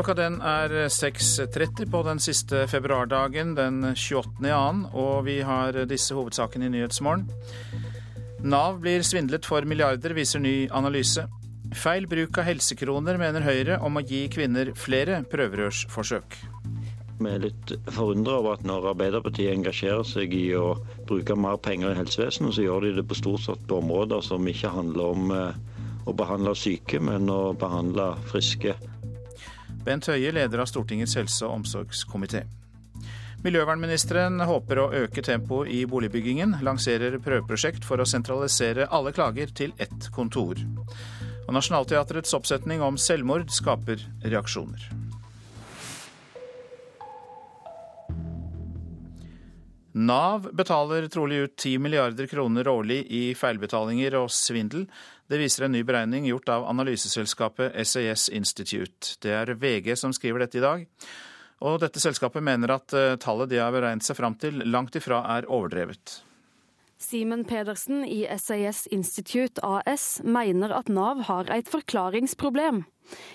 Klokka den er 6.30 på den siste februardagen, den 28.2, og vi har disse hovedsakene i Nyhetsmorgen. Nav blir svindlet for milliarder, viser ny analyse. Feil bruk av helsekroner, mener Høyre, om å gi kvinner flere prøverørsforsøk. Vi er litt forundra over at når Arbeiderpartiet engasjerer seg i å bruke mer penger i helsevesenet, så gjør de det på stort sett på områder som ikke handler om eh, å behandle syke, men å behandle friske. Bent Høie, leder av Stortingets helse- og omsorgskomité. Miljøvernministeren håper å øke tempoet i boligbyggingen, lanserer prøveprosjekt for å sentralisere alle klager til ett kontor. Og Nationaltheatrets oppsetning om selvmord skaper reaksjoner. Nav betaler trolig ut 10 milliarder kroner årlig i feilbetalinger og svindel. Det viser en ny beregning gjort av analyseselskapet SAS Institute. Det er VG som skriver dette i dag. Og dette selskapet mener at eh, tallet de har beregnet seg fram til, langt ifra er overdrevet. Simen Pedersen i SAS Institute AS mener at Nav har et forklaringsproblem.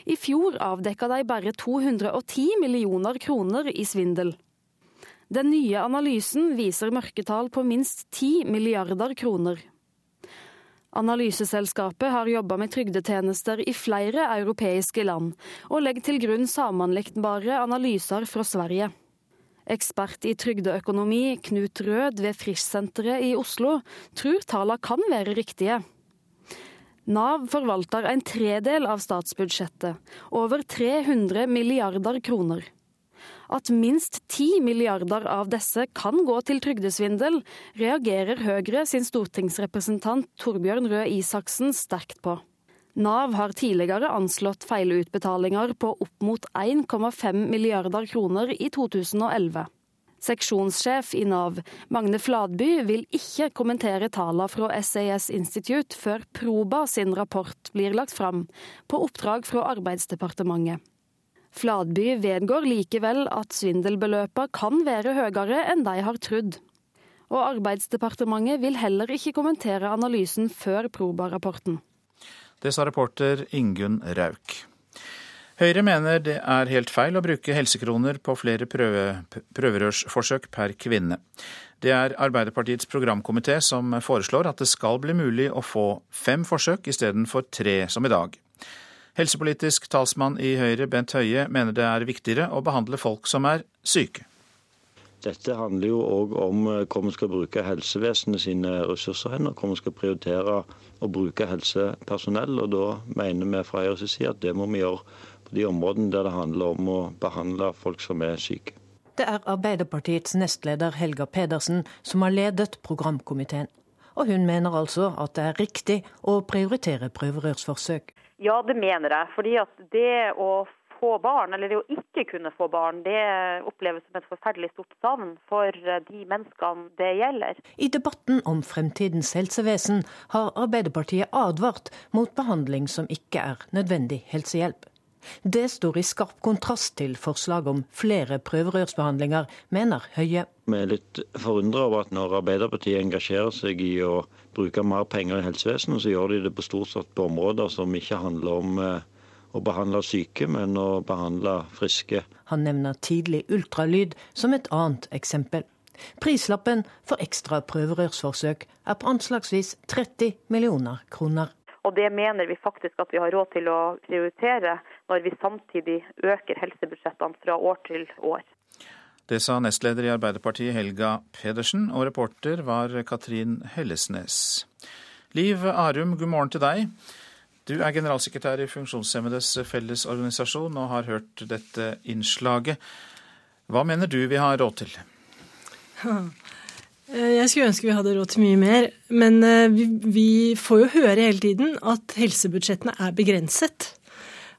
I fjor avdekka de bare 210 millioner kroner i svindel. Den nye analysen viser mørketall på minst 10 milliarder kroner. Analyseselskapet har jobba med trygdetjenester i flere europeiske land, og legger til grunn sammenlignbare analyser fra Sverige. Ekspert i trygdeøkonomi Knut Rød ved Frischsenteret i Oslo tror tallene kan være riktige. Nav forvalter en tredel av statsbudsjettet, over 300 milliarder kroner. At minst 10 milliarder av disse kan gå til trygdesvindel, reagerer Høyre sin stortingsrepresentant Torbjørn Røe Isaksen sterkt på. Nav har tidligere anslått feilutbetalinger på opp mot 1,5 milliarder kroner i 2011. Seksjonssjef i Nav, Magne Fladby, vil ikke kommentere tallene fra SAS Institute før Proba sin rapport blir lagt fram, på oppdrag fra Arbeidsdepartementet. Fladby vedgår likevel at svindelbeløpene kan være høyere enn de har trodd. Og Arbeidsdepartementet vil heller ikke kommentere analysen før Proba-rapporten. Det sa reporter Ingunn Rauk. Høyre mener det er helt feil å bruke helsekroner på flere prøve, prøverørsforsøk per kvinne. Det er Arbeiderpartiets programkomité som foreslår at det skal bli mulig å få fem forsøk istedenfor tre som i dag. Helsepolitisk talsmann i Høyre, Bent Høie, mener det er viktigere å behandle folk som er syke. Dette handler jo òg om eh, hvor vi skal bruke helsevesenet sine ressurser hen, og hvor vi skal prioritere å bruke helsepersonell. og Da mener vi fra Høyres side at det må vi gjøre på de områdene der det handler om å behandle folk som er syke. Det er Arbeiderpartiets nestleder Helga Pedersen som har ledet programkomiteen. Og hun mener altså at det er riktig å prioritere prøverørsforsøk. Ja, det mener jeg. Fordi at det å få barn, eller det å ikke kunne få barn, det oppleves som et forferdelig stort savn for de menneskene det gjelder. I debatten om fremtidens helsevesen har Arbeiderpartiet advart mot behandling som ikke er nødvendig helsehjelp. Det står i skarp kontrast til forslaget om flere prøverørsbehandlinger, mener Høie. Vi er litt forundra over at når Arbeiderpartiet engasjerer seg i å bruke mer penger i helsevesenet, så gjør de det på stort sett på områder som ikke handler om eh, å behandle syke, men å behandle friske. Han nevner tidlig ultralyd som et annet eksempel. Prislappen for ekstra prøverørsforsøk er på anslagsvis 30 millioner kroner. Og det mener vi faktisk at vi har råd til å prioritere, når vi samtidig øker helsebudsjettene fra år til år. Det sa nestleder i Arbeiderpartiet Helga Pedersen, og reporter var Katrin Hellesnes. Liv Arum, god morgen til deg. Du er generalsekretær i Funksjonshemmedes Fellesorganisasjon og har hørt dette innslaget. Hva mener du vi har råd til? Eh, jeg skulle ønske vi hadde råd til mye mer, men eh, vi, vi får jo høre hele tiden at helsebudsjettene er begrenset.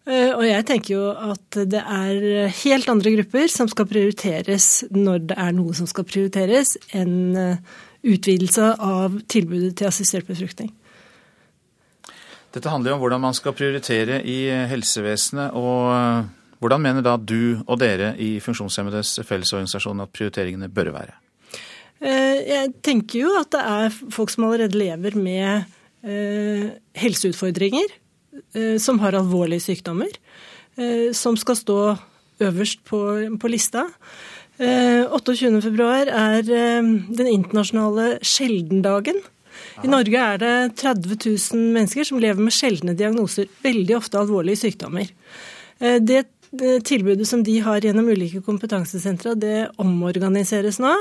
Eh, og jeg tenker jo at det er helt andre grupper som skal prioriteres når det er noe som skal prioriteres, enn utvidelse av tilbudet til assistert befruktning. Dette handler jo om hvordan man skal prioritere i helsevesenet. og Hvordan mener da du og dere i Funksjonshemmedes Fellesorganisasjon at prioriteringene bør være? Eh, jeg tenker jo at det er folk som allerede lever med eh, helseutfordringer, eh, som har alvorlige sykdommer. som skal stå øverst på, på lista. 28.2 er den internasjonale sjeldendagen. I Norge er det 30 000 mennesker som lever med sjeldne diagnoser, veldig ofte alvorlige sykdommer. Det tilbudet som de har gjennom ulike kompetansesentre, det omorganiseres nå.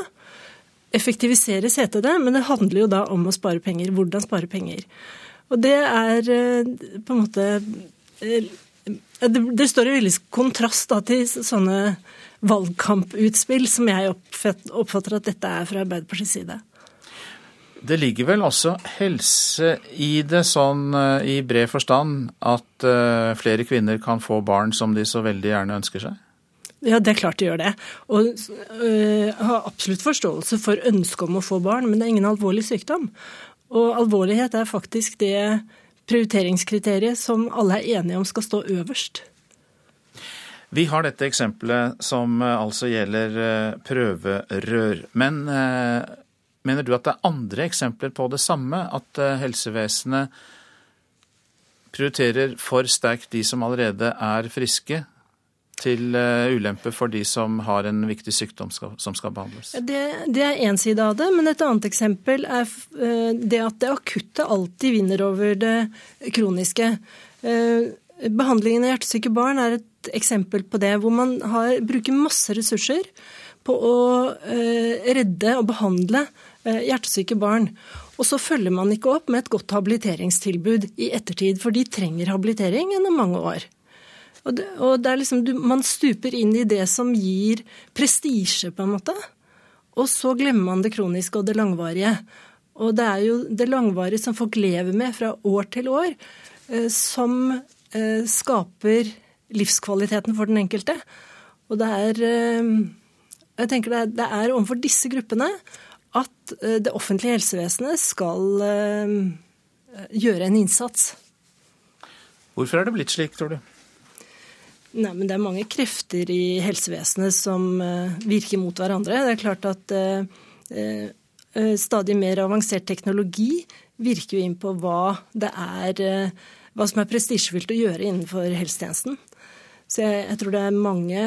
Effektiviseres heter det, men det handler jo da om å spare penger. Hvordan spare penger. Og det er eh, på en måte eh, Det står i veldig kontrast da, til sånne valgkamputspill som jeg oppfatter at dette er fra Arbeiderpartiets side. Det ligger vel også helse i det, sånn eh, i bred forstand, at flere kvinner kan få barn som de så veldig gjerne ønsker seg? Ja, det er klart det gjør det. Og øh, har absolutt forståelse for ønsket om å få barn, men det er ingen alvorlig sykdom. Og alvorlighet er faktisk det prioriteringskriteriet som alle er enige om skal stå øverst. Vi har dette eksempelet som øh, altså gjelder øh, prøverør. Men øh, mener du at det er andre eksempler på det samme? At helsevesenet prioriterer for sterkt de som allerede er friske, til eh, ulempe for de som har en viktig sykdom som skal behandles? Det, det er én side av det, men et annet eksempel er eh, det at det akutte alltid vinner over det kroniske. Eh, behandlingen av hjertesyke barn er et eksempel på det, hvor man har, bruker masse ressurser på å redde og behandle hjertesyke barn. Og så følger man ikke opp med et godt habiliteringstilbud i ettertid, for de trenger habilitering gjennom mange år. Og, det, og det liksom, du, Man stuper inn i det som gir prestisje, på en måte. Og så glemmer man det kroniske og det langvarige. Og det er jo det langvarige som folk lever med fra år til år, eh, som eh, skaper livskvaliteten for den enkelte. Og det er eh, jeg tenker det er, det er overfor disse gruppene at det offentlige helsevesenet skal gjøre en innsats. Hvorfor er det blitt slik, tror du? Nei, men Det er mange krefter i helsevesenet som uh, virker mot hverandre. Det er klart at uh, uh, stadig mer avansert teknologi virker jo inn på hva det er hva som er prestisjefylt å gjøre innenfor helsetjenesten. Så jeg, jeg, tror det er mange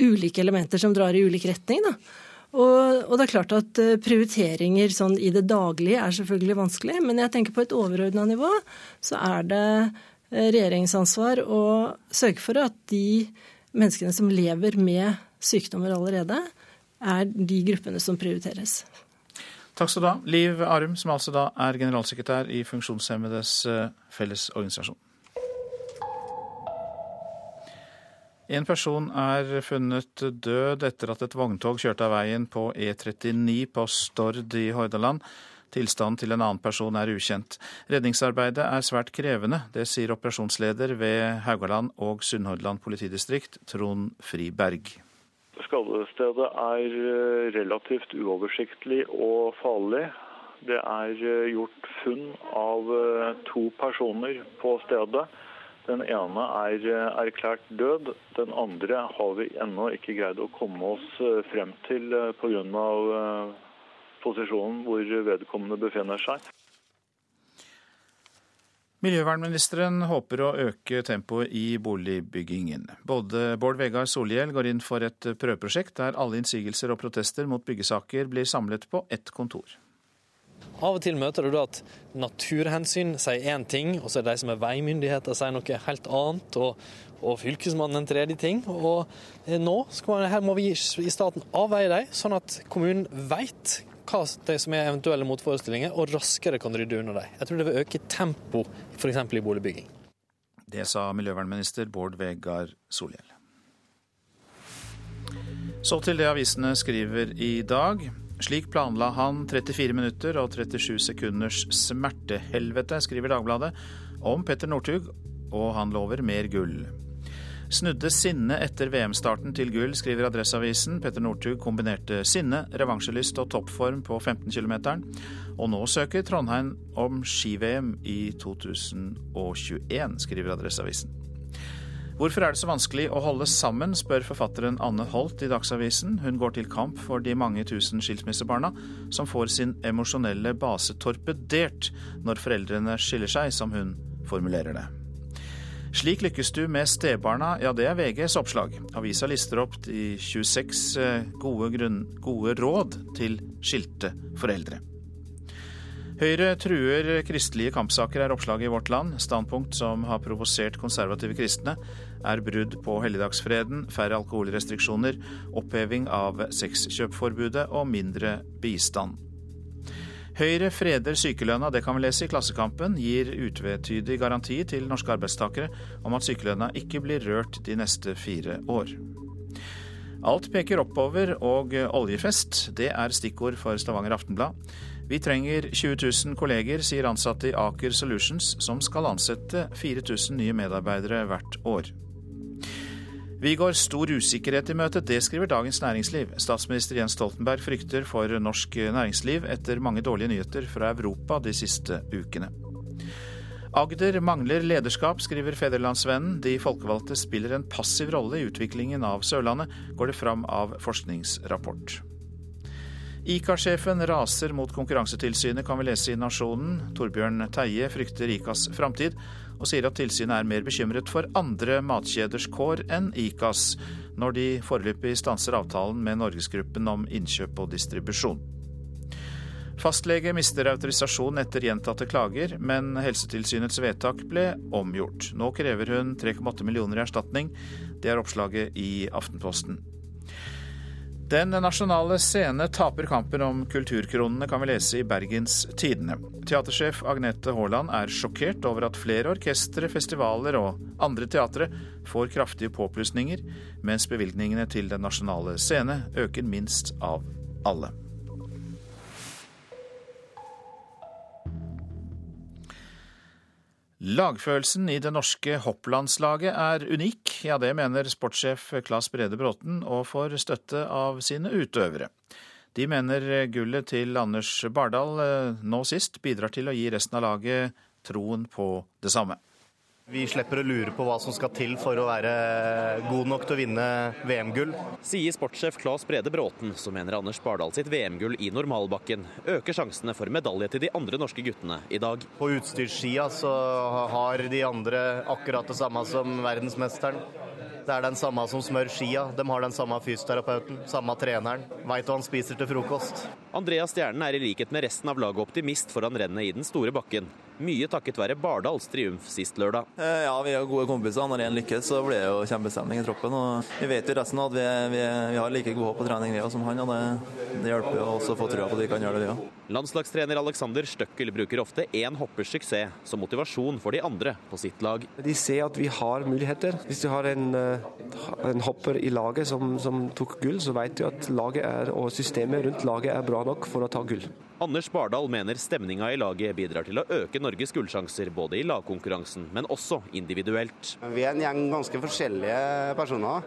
ulike elementer som drar i ulik retning. da. Og, og, det er klart at prioriteringer sånn i det daglige er selvfølgelig vanskelig, men jeg tenker på et overordna nivå så er det Eh, regjeringsansvar å sørge for at de menneskene som lever med sykdommer allerede, er de gruppene som prioriteres. Takk skal du ha, Liv Arum, som altså da er generalsekretær i Funksjonshemmedes eh, Fellesorganisasjon. En person er funnet død etter at et vogntog kjørte av veien på E39 på Stord i Hordaland. Tilstanden til en annen person er ukjent. Redningsarbeidet er svært krevende. Det sier operasjonsleder ved Haugaland og Sunnhordland politidistrikt, Trond Friberg. Skadestedet er eh, relativt uoversiktlig og farlig. Det er eh, gjort funn av eh, to personer på stedet. Den ene er erklært død. Den andre har vi ennå ikke greid å komme oss frem til pga posisjonen hvor vedkommende befinner seg. Miljøvernministeren håper å øke tempoet i boligbyggingen. Både Bård Vegar Solhjell går inn for et prøveprosjekt der alle innsigelser og protester mot byggesaker blir samlet på ett kontor. Av og til møter du da at naturhensyn sier én ting, og så er det de som er veimyndigheter sier noe helt annet, og, og fylkesmannen en tredje ting. Og eh, nå man, her må vi i staten avveie dem, sånn at kommunen veit hva som er eventuelle motforestillinger, og raskere kan rydde unna dem. Jeg tror det vil øke tempo f.eks. i boligbygging. Det sa miljøvernminister Bård Vegar Solhjell. Så til det avisene skriver i dag. Slik planla han 34 minutter og 37 sekunders smertehelvete, skriver Dagbladet om Petter Northug, og han lover mer gull. Snudde sinne etter VM-starten til gull, skriver Adresseavisen. Petter Northug kombinerte sinne, revansjelyst og toppform på 15 km. Og nå søker Trondheim om ski-VM i 2021, skriver Adresseavisen. Hvorfor er det så vanskelig å holde sammen, spør forfatteren Anne Holt i Dagsavisen. Hun går til kamp for de mange tusen skilsmissebarna som får sin emosjonelle base torpedert når foreldrene skiller seg, som hun formulerer det. Slik lykkes du med stebarna, ja det er VGs oppslag. Avisa lister opp de 26 eh, gode, grunn, gode råd til skilte foreldre. Høyre truer kristelige kampsaker, er oppslaget i Vårt Land. Standpunkt som har provosert konservative kristne, er brudd på helligdagsfreden, færre alkoholrestriksjoner, oppheving av sexkjøpforbudet og mindre bistand. Høyre freder sykelønna, det kan vi lese i Klassekampen, gir utvetydig garanti til norske arbeidstakere om at sykelønna ikke blir rørt de neste fire år. Alt peker oppover og oljefest, det er stikkord for Stavanger Aftenblad. Vi trenger 20 000 kolleger, sier ansatte i Aker Solutions, som skal ansette 4000 nye medarbeidere hvert år. Vi går stor usikkerhet i møte, det skriver Dagens Næringsliv. Statsminister Jens Stoltenberg frykter for norsk næringsliv etter mange dårlige nyheter fra Europa de siste ukene. Agder mangler lederskap, skriver Federlandsvennen. De folkevalgte spiller en passiv rolle i utviklingen av Sørlandet, går det fram av forskningsrapport. ICA-sjefen raser mot Konkurransetilsynet, kan vi lese i Nasjonen. Torbjørn Teie frykter ICAs framtid, og sier at tilsynet er mer bekymret for andre matkjeders kår enn ICAs, når de foreløpig stanser avtalen med Norgesgruppen om innkjøp og distribusjon. Fastlege mister autorisasjon etter gjentatte klager, men Helsetilsynets vedtak ble omgjort. Nå krever hun 3,8 millioner i erstatning. Det er oppslaget i Aftenposten. Den nasjonale scene taper kampen om kulturkronene, kan vi lese i Bergens Tidende. Teatersjef Agnete Haaland er sjokkert over at flere orkestre, festivaler og andre teatre får kraftige påplussinger, mens bevilgningene til Den nasjonale scene øker minst av alle. Lagfølelsen i det norske hopplandslaget er unik. Ja, det mener sportssjef Claes Brede Bråten, og får støtte av sine utøvere. De mener gullet til Anders Bardal eh, nå sist bidrar til å gi resten av laget troen på det samme. Vi slipper å lure på hva som skal til for å være god nok til å vinne VM-gull. Sier sportssjef Claes Brede Bråten, som mener Anders Bardal sitt VM-gull i normalbakken øker sjansene for medalje til de andre norske guttene i dag. På utstyrssida så har de andre akkurat det samme som verdensmesteren. Det er den samme som smør skia. De har den samme fysioterapeuten, samme treneren. Veit hva han spiser til frokost. Andreas Stjernen er i likhet med resten av laget optimist foran rennet i den store bakken. Mye takket være Bardals triumf sist lørdag. Eh, ja, vi er gode kompiser. Når én lykkes, så blir det jo kjempestemning i troppen. Og vi vet jo resten at vi, vi, vi har like god håp på trening vi som han. og det, det hjelper jo også å få trua på at vi kan gjøre det, vi òg. Landslagstrener Alexander Støkkel bruker ofte én hoppers suksess som motivasjon for de andre på sitt lag. De ser at vi har muligheter. Hvis du har en, eh, en hopper i laget som, som tok gull, så vet du at laget er, og systemet rundt laget er bra nok for å ta gull. Anders Bardal mener stemninga i laget bidrar til å øke Norges gullsjanser både i lagkonkurransen, men også individuelt. Vi er en gjeng ganske forskjellige personer,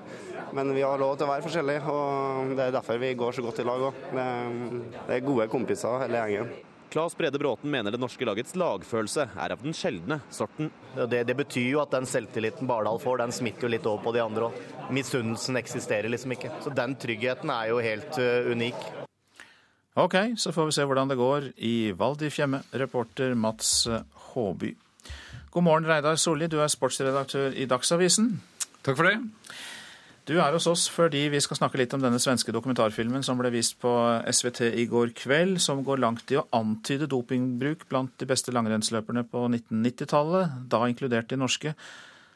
men vi har lov til å være forskjellige. og Det er derfor vi går så godt i lag òg. Det er gode kompiser hele gjengen. Claes Brede Bråten mener det norske lagets lagfølelse er av den sjeldne sorten. Det, det, betyr jo at den selvtilliten Bardal får, den smitter jo litt over på de andre òg. Misunnelsen eksisterer liksom ikke. Så den tryggheten er jo helt uh, unik. Ok, så får vi se hvordan det går i Val di Fiemme. Reporter Mats Håby. God morgen, Reidar Solli, du er sportsredaktør i Dagsavisen. Takk for det. Du er hos oss fordi vi skal snakke litt om denne svenske dokumentarfilmen som ble vist på SVT i går kveld, som går langt i å antyde dopingbruk blant de beste langrennsløperne på 1990-tallet, da inkludert de norske.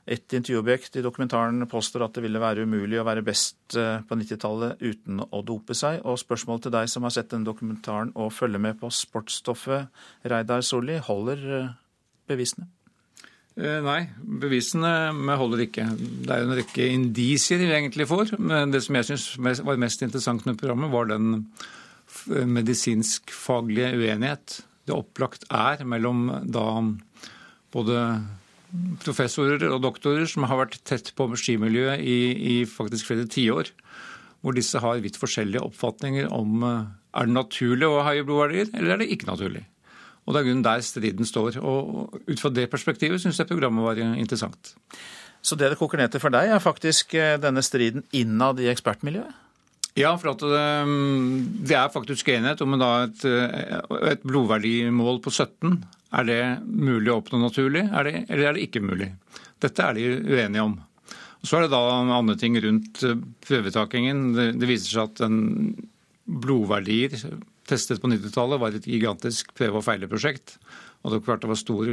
Et intervjuobjekt i dokumentaren påstår at det ville være umulig å være best eh, på 90-tallet uten å dope seg. Og spørsmålet til deg som har sett denne dokumentaren og følger med på sportsstoffet, Reidar Solli, holder eh, bevisene? Eh, nei, bevisene holder ikke. Det er jo en rekke indisier vi egentlig får. Men det som jeg syns var mest interessant med programmet, var den medisinsk-faglige uenighet det opplagt er mellom da både professorer og doktorer som har vært tett på skimiljøet i, i faktisk flere tiår. Hvor disse har vidt forskjellige oppfatninger om eh, er det naturlig å ha høye blodverdier, eller er det ikke naturlig. Og Det er grunnen der striden står. Og Ut fra det perspektivet syns jeg programmet var interessant. Så det det koker ned til for deg, er faktisk eh, denne striden innad i ekspertmiljøet? Ja, for det, eh, det, er faktisk enighet om et, et blodverdimål på 17 er det mulig å oppnå naturlig, er det, eller er det ikke mulig? Dette er de uenige om. Så er det da andre ting rundt eh, prøvetakingen. Det, det viser seg at den blodverdier testet på 90-tallet var et gigantisk prøve- og feileprosjekt. Og det, klart det var stor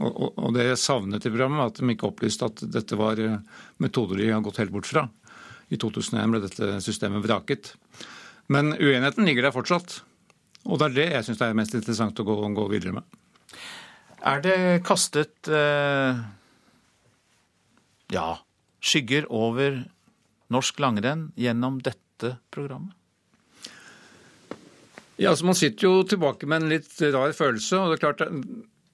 og, det savnet i programmet, at de ikke opplyste at dette var eh, metoder de har gått helt bort fra. I 2001 ble dette systemet vraket. Men uenigheten ligger der fortsatt. Og det er det jeg syns er mest interessant å gå, gå videre med. Er det kastet eh, ja, skygger over norsk langrenn gjennom dette programmet? Ja, altså Man sitter jo tilbake med en litt rar følelse. og Det er klart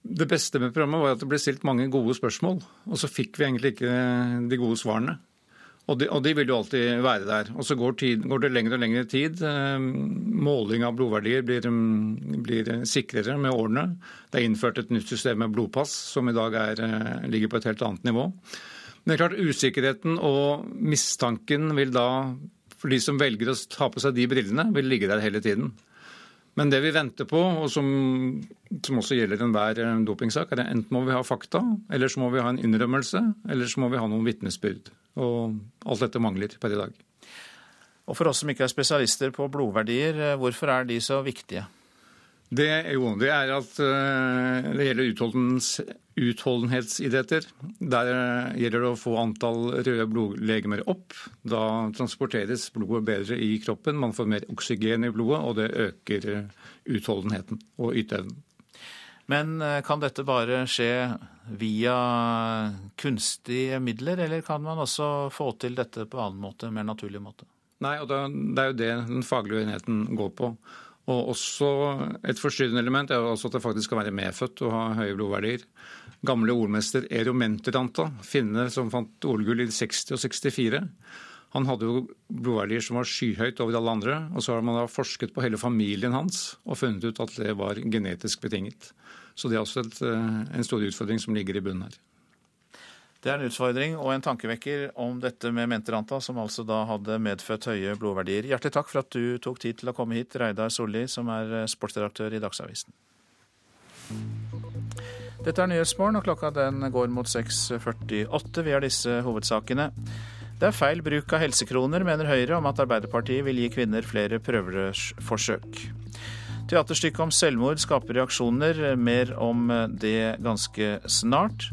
det beste med programmet var at det ble stilt mange gode spørsmål. Og så fikk vi egentlig ikke de gode svarene. Og de, og de vil jo alltid være der. Og så går, tid, går, det lengre og lengre tid. Eh, måling av blodverdier blir, blir, sikrere med årene. Det er innført et nytt system med blodpass, som i dag er, eh, ligger på et helt annet nivå. Men det er klart usikkerheten og mistanken vil da, for de som velger å ta på seg de brillene, vil ligge der hele tiden. Men det vi venter på, og som, som også gjelder enhver eh, dopingsak, er at enten må vi ha fakta, eller så må vi ha en innrømmelse, eller så må vi ha noen vitnesbyrd. Og alt dette mangler per i dag. Og For oss som ikke er spesialister på blodverdier, eh, hvorfor er de så viktige? Det, jo, det er at uh, det gjelder utholdenhetsidretter. Der uh, gjelder det å få antall røde blodlegemer opp. Da transporteres blodet bedre i kroppen, man får mer oksygen i blodet, og det øker utholdenheten og yteevnen. Men kan dette bare skje via kunstige midler, eller kan man også få til dette på annen måte, mer naturlig måte? Nei, og det er jo det den faglige uenigheten går på. Og også Et forstyrrende element er også at det faktisk skal være medfødt og ha høye blodverdier. Gamle ordmester Eero Menteranta, finne som fant OL-gull i 60 og 64, han hadde jo blodverdier som var skyhøyt over alle andre. Og så har man da forsket på hele familien hans og funnet ut at det var genetisk betinget. Så det er også et, eh, en stor utfordring som ligger i bunnen her. Det er en utfordring og en tankevekker om dette med Menteranta, som altså da hadde medfødt høye blodverdier. Hjertelig takk for at du tok tid til å komme hit, Reidar Solli, som er eh, sportsredaktør i Dagsavisen. Dette er Nyhetsmorgen, og klokka den går mot 6.48. Vi har disse hovedsakene. Det er feil bruk av helsekroner, mener Høyre om at Arbeiderpartiet vil gi kvinner flere prøverørsforsøk. Teaterstykket om selvmord skaper reaksjoner. Mer om det ganske snart.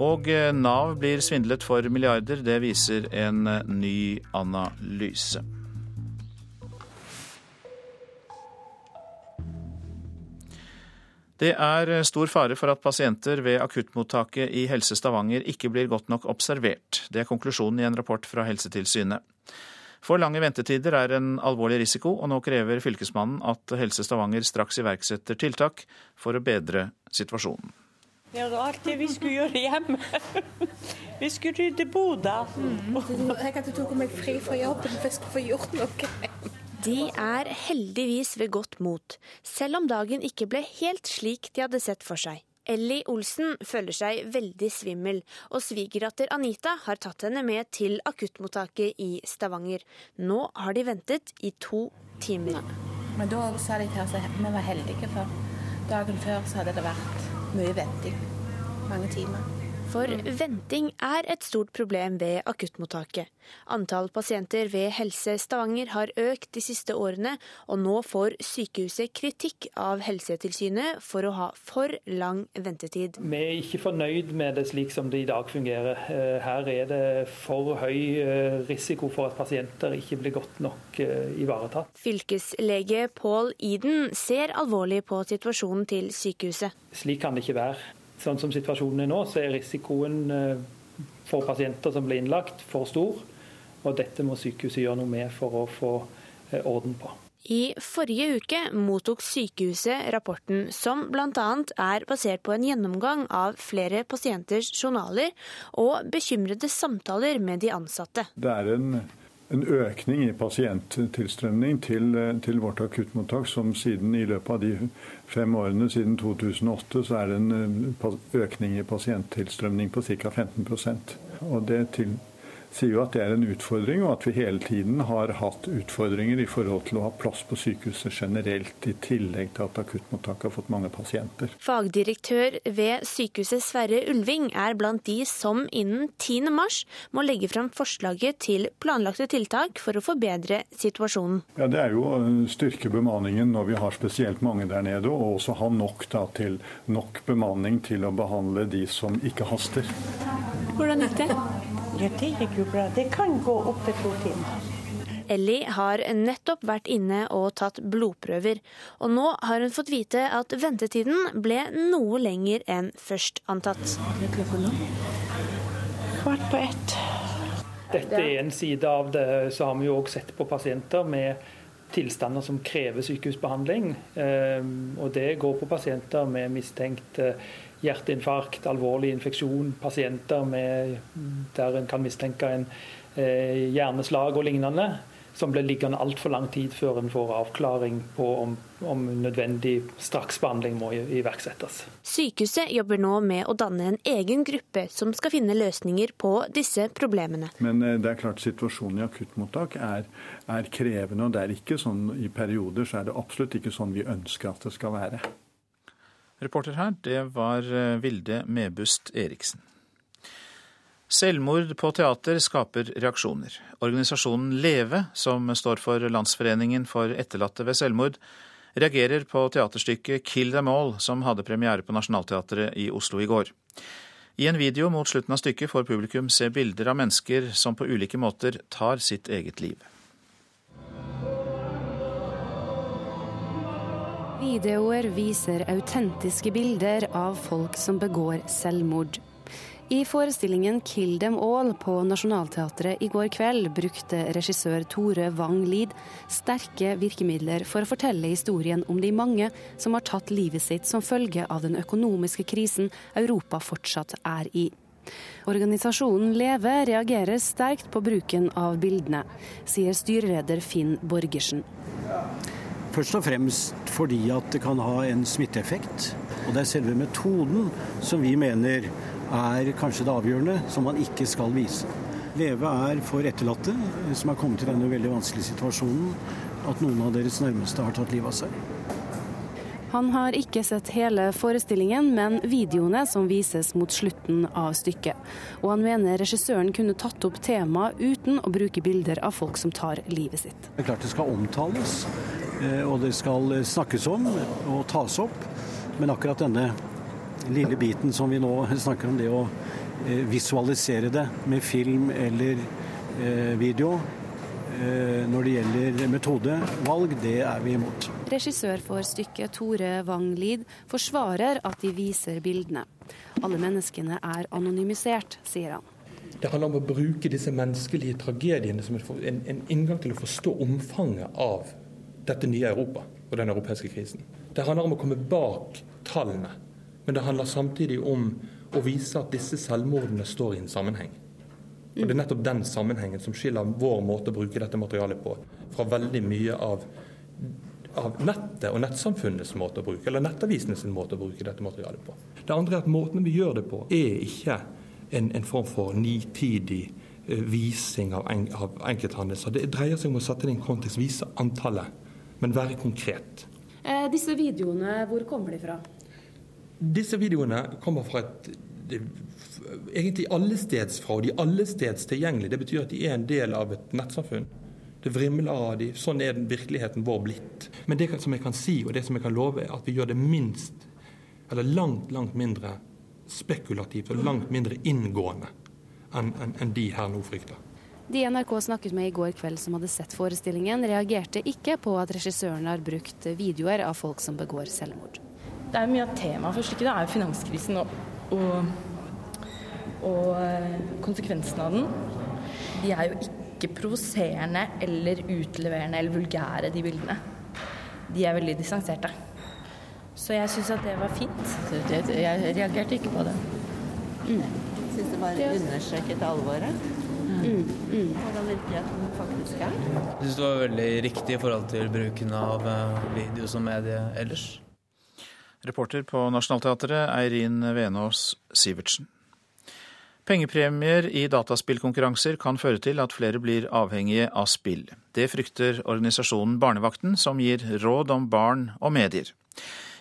Og Nav blir svindlet for milliarder. Det viser en ny analyse. Det er eh, stor fare for at pasienter ved akuttmottaket i Helse Stavanger ikke blir godt nok observert. Det er konklusjonen i en rapport fra Helsetilsynet. For lange ventetider er en alvorlig risiko, og nå krever fylkesmannen at Helse Stavanger straks iverksetter tiltak for å bedre situasjonen. Ja, det var alt det vi skulle gjøre hjemme. Vi skulle rydde boda. Mm. Jeg hadde tatt meg fri fra jobben for jeg skulle få gjort noe. De er heldigvis ved godt mot, selv om dagen ikke ble helt slik de hadde sett for seg. Ellie Olsen føler seg veldig svimmel, og svigerdatter Anita har tatt henne med til akuttmottaket i Stavanger. Nå har de ventet i to timer. Men da sa de til oss at vi var heldige, for dagen før hadde det vært mye venting. Mange timer. For venting er et stort problem ved akuttmottaket. Antall pasienter ved Helse Stavanger har økt de siste årene, og nå får sykehuset kritikk av Helsetilsynet for å ha for lang ventetid. Vi er ikke fornøyd med det slik som det i dag fungerer. Eh, her er det for høy eh, risiko for at pasienter ikke blir godt nok eh, ivaretatt. Fylkeslege Pål Iden ser alvorlig på situasjonen til sykehuset. Slik kan det ikke være sånn som situasjonen er nå, så er risikoen eh, for pasienter som blir innlagt, for stor. Og dette må sykehuset gjøre noe med for å få eh, orden på. I forrige uke mottok sykehuset rapporten, som bl.a. er basert på en gjennomgang av flere pasienters journaler og bekymrede samtaler med de ansatte. Det er en en økning i pasienttilstrømning til, til, vårt akuttmottak som siden i løpet av de fem årene siden 2008 så er det en økning i pasienttilstrømning på ca. 15% Og Det til, sier jo at det er en utfordring, og at vi hele tiden har hatt utfordringer i forhold til å ha plass på sykehuset generelt, i tillegg til at akuttmottaket har fått mange pasienter. Fagdirektør ved sykehuset Sverre Ulving er blant de som innen 10. mars må legge fram forslaget til planlagte tiltak for å forbedre situasjonen. Ja, Det er jo å styrke bemanningen når vi har spesielt mange der nede, og også ha nok, da, til, nok bemanning til å behandle de som ikke haster. Hvordan gikk det? Ja, det gikk jo. Det kan gå opp til to timer. Ellie har nettopp vært inne og tatt blodprøver, og nå har hun fått vite at ventetiden ble noe lenger enn først antatt. Kvart på ett. Dette er en side av det. Så har vi jo òg sett på pasienter med tilstander som krever sykehusbehandling. Ehm, og det går på pasienter med mistenkt eh, hjerteinfarkt, alvorlig infeksjon, pasienter med, der en kan mistenke en eh, hjerneslag og lignende som blir liggende altfor lang tid før en får avklaring på om, om nødvendig straksbehandling må iverksettes. Sykehuset jobber nå med å danne en egen gruppe som skal finne løsninger på disse problemene. Men eh, det er klart situasjonen i akuttmottak er, er krevende, og det er ikke sånn i perioder så er det absolutt ikke sånn vi ønsker at det skal være. Reporter her, det var eh, Vilde Mebust Eriksen. Selvmord på teater skaper reaksjoner. Organisasjonen Leve, som står for Landsforeningen for etterlatte ved selvmord, reagerer på teaterstykket Kill Them All, som hadde premiere på Nationaltheatret i Oslo i går. I en video mot slutten av stykket får publikum se bilder av mennesker som på ulike måter tar sitt eget liv. Videoer viser autentiske bilder av folk som begår selvmord. I forestillingen 'Kill Them All' på Nationaltheatret i går kveld brukte regissør Tore Wang Lid sterke virkemidler for å fortelle historien om de mange som har tatt livet sitt som følge av den økonomiske krisen Europa fortsatt er i. Organisasjonen Leve reagerer sterkt på bruken av bildene, sier styreleder Finn Borgersen. Først og fremst fordi at det kan ha en smitteeffekt. Og det er selve metoden som vi mener er kanskje det avgjørende, som man ikke skal vise. Leve er for etterlatte som er kommet i denne veldig vanskelige situasjonen, at noen av deres nærmeste har tatt livet av seg. Han har ikke sett hele forestillingen, men videoene som vises mot slutten av stykket. Og han mener regissøren kunne tatt opp temaet uten å bruke bilder av folk som tar livet sitt. Det er klart det skal omtales, og det skal snakkes om og tas opp. Men akkurat denne lille biten som vi nå snakker om, det å eh, visualisere det med film eller eh, video eh, når det gjelder metodevalg, det er vi imot. Regissør for stykket Tore Wang Lid forsvarer at de viser bildene. Alle menneskene er anonymisert, sier han. Det handler om å bruke disse menneskelige tragediene som en, en inngang til å forstå omfanget av dette nye Europa og den europeiske krisen. Det handler om å komme bak tallene men det handler samtidig om å vise at disse selvmordene står i en sammenheng. Og Det er nettopp den sammenhengen som skiller vår måte å bruke dette materialet på fra veldig mye av, av nettet og nettsamfunnets måte å bruke, eller nettavisenes måte å bruke dette materialet på. Det andre er at måten vi gjør det på, er ikke en, en form for nitidig visning vising av, en, av enkelthendelser. Det dreier seg om å sette det i en kontekst, vise antallet, men være konkret. Eh, disse videoene, hvor kommer de fra? Disse videoene kommer fra et egentlig allesteds fra, og de er allesteds tilgjengelige. Det betyr at de er en del av et nettsamfunn. Det vrimler av de, Sånn er den virkeligheten vår blitt. Men det som jeg kan si, og det som jeg kan love, er at vi gjør det minst, eller langt, langt mindre spekulativt og langt mindre inngående enn en, en de her nå frykter. De NRK snakket med i går kveld som hadde sett forestillingen, reagerte ikke på at regissøren har brukt videoer av folk som begår selvmord. Det er mye av temaet for stykket. Det er jo finanskrisen og, og, og eh, konsekvensene av den. De er jo ikke provoserende eller utleverende eller vulgære, de bildene. De er veldig distanserte. Så jeg syns at det var fint. Jeg reagerte ikke på det. Mm. Syns det bare understreket alvoret. Mm. Mm. Hvordan virkeligheten faktisk er. Jeg syns det var veldig riktig i forhold til bruken av eh, video som medie ellers. Reporter på Nationaltheatret, Eirin Venås Sivertsen. Pengepremier i dataspillkonkurranser kan føre til at flere blir avhengige av spill. Det frykter organisasjonen Barnevakten, som gir råd om barn og medier.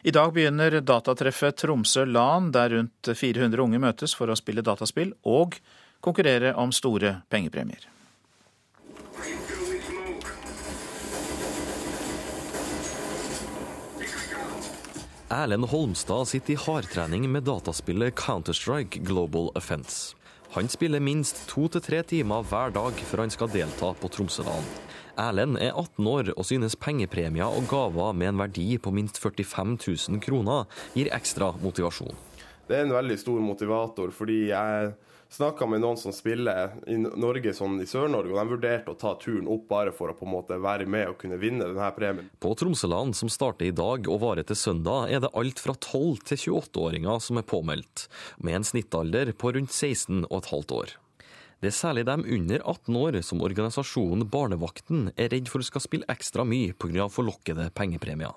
I dag begynner datatreffet Tromsø LAN, der rundt 400 unge møtes for å spille dataspill og konkurrere om store pengepremier. Erlend Holmstad sitter i hardtrening med dataspillet Counter-Strike Global Offence. Han spiller minst to til tre timer hver dag før han skal delta på Tromsødalen. Erlend er 18 år og synes pengepremier og gaver med en verdi på minst 45 000 kroner gir ekstra motivasjon. Det er en veldig stor motivator, fordi jeg snakka med noen som spiller i Norge sånn i Sør-Norge, og de vurderte å ta turen opp bare for å på en måte være med og kunne vinne denne premien. På Tromsøland, som starter i dag og varer til søndag, er det alt fra 12 til 28-åringer som er påmeldt, med en snittalder på rundt 16 og et halvt år. Det er særlig dem under 18 år som organisasjonen Barnevakten er redd for skal spille ekstra mye pga. forlokkede pengepremier.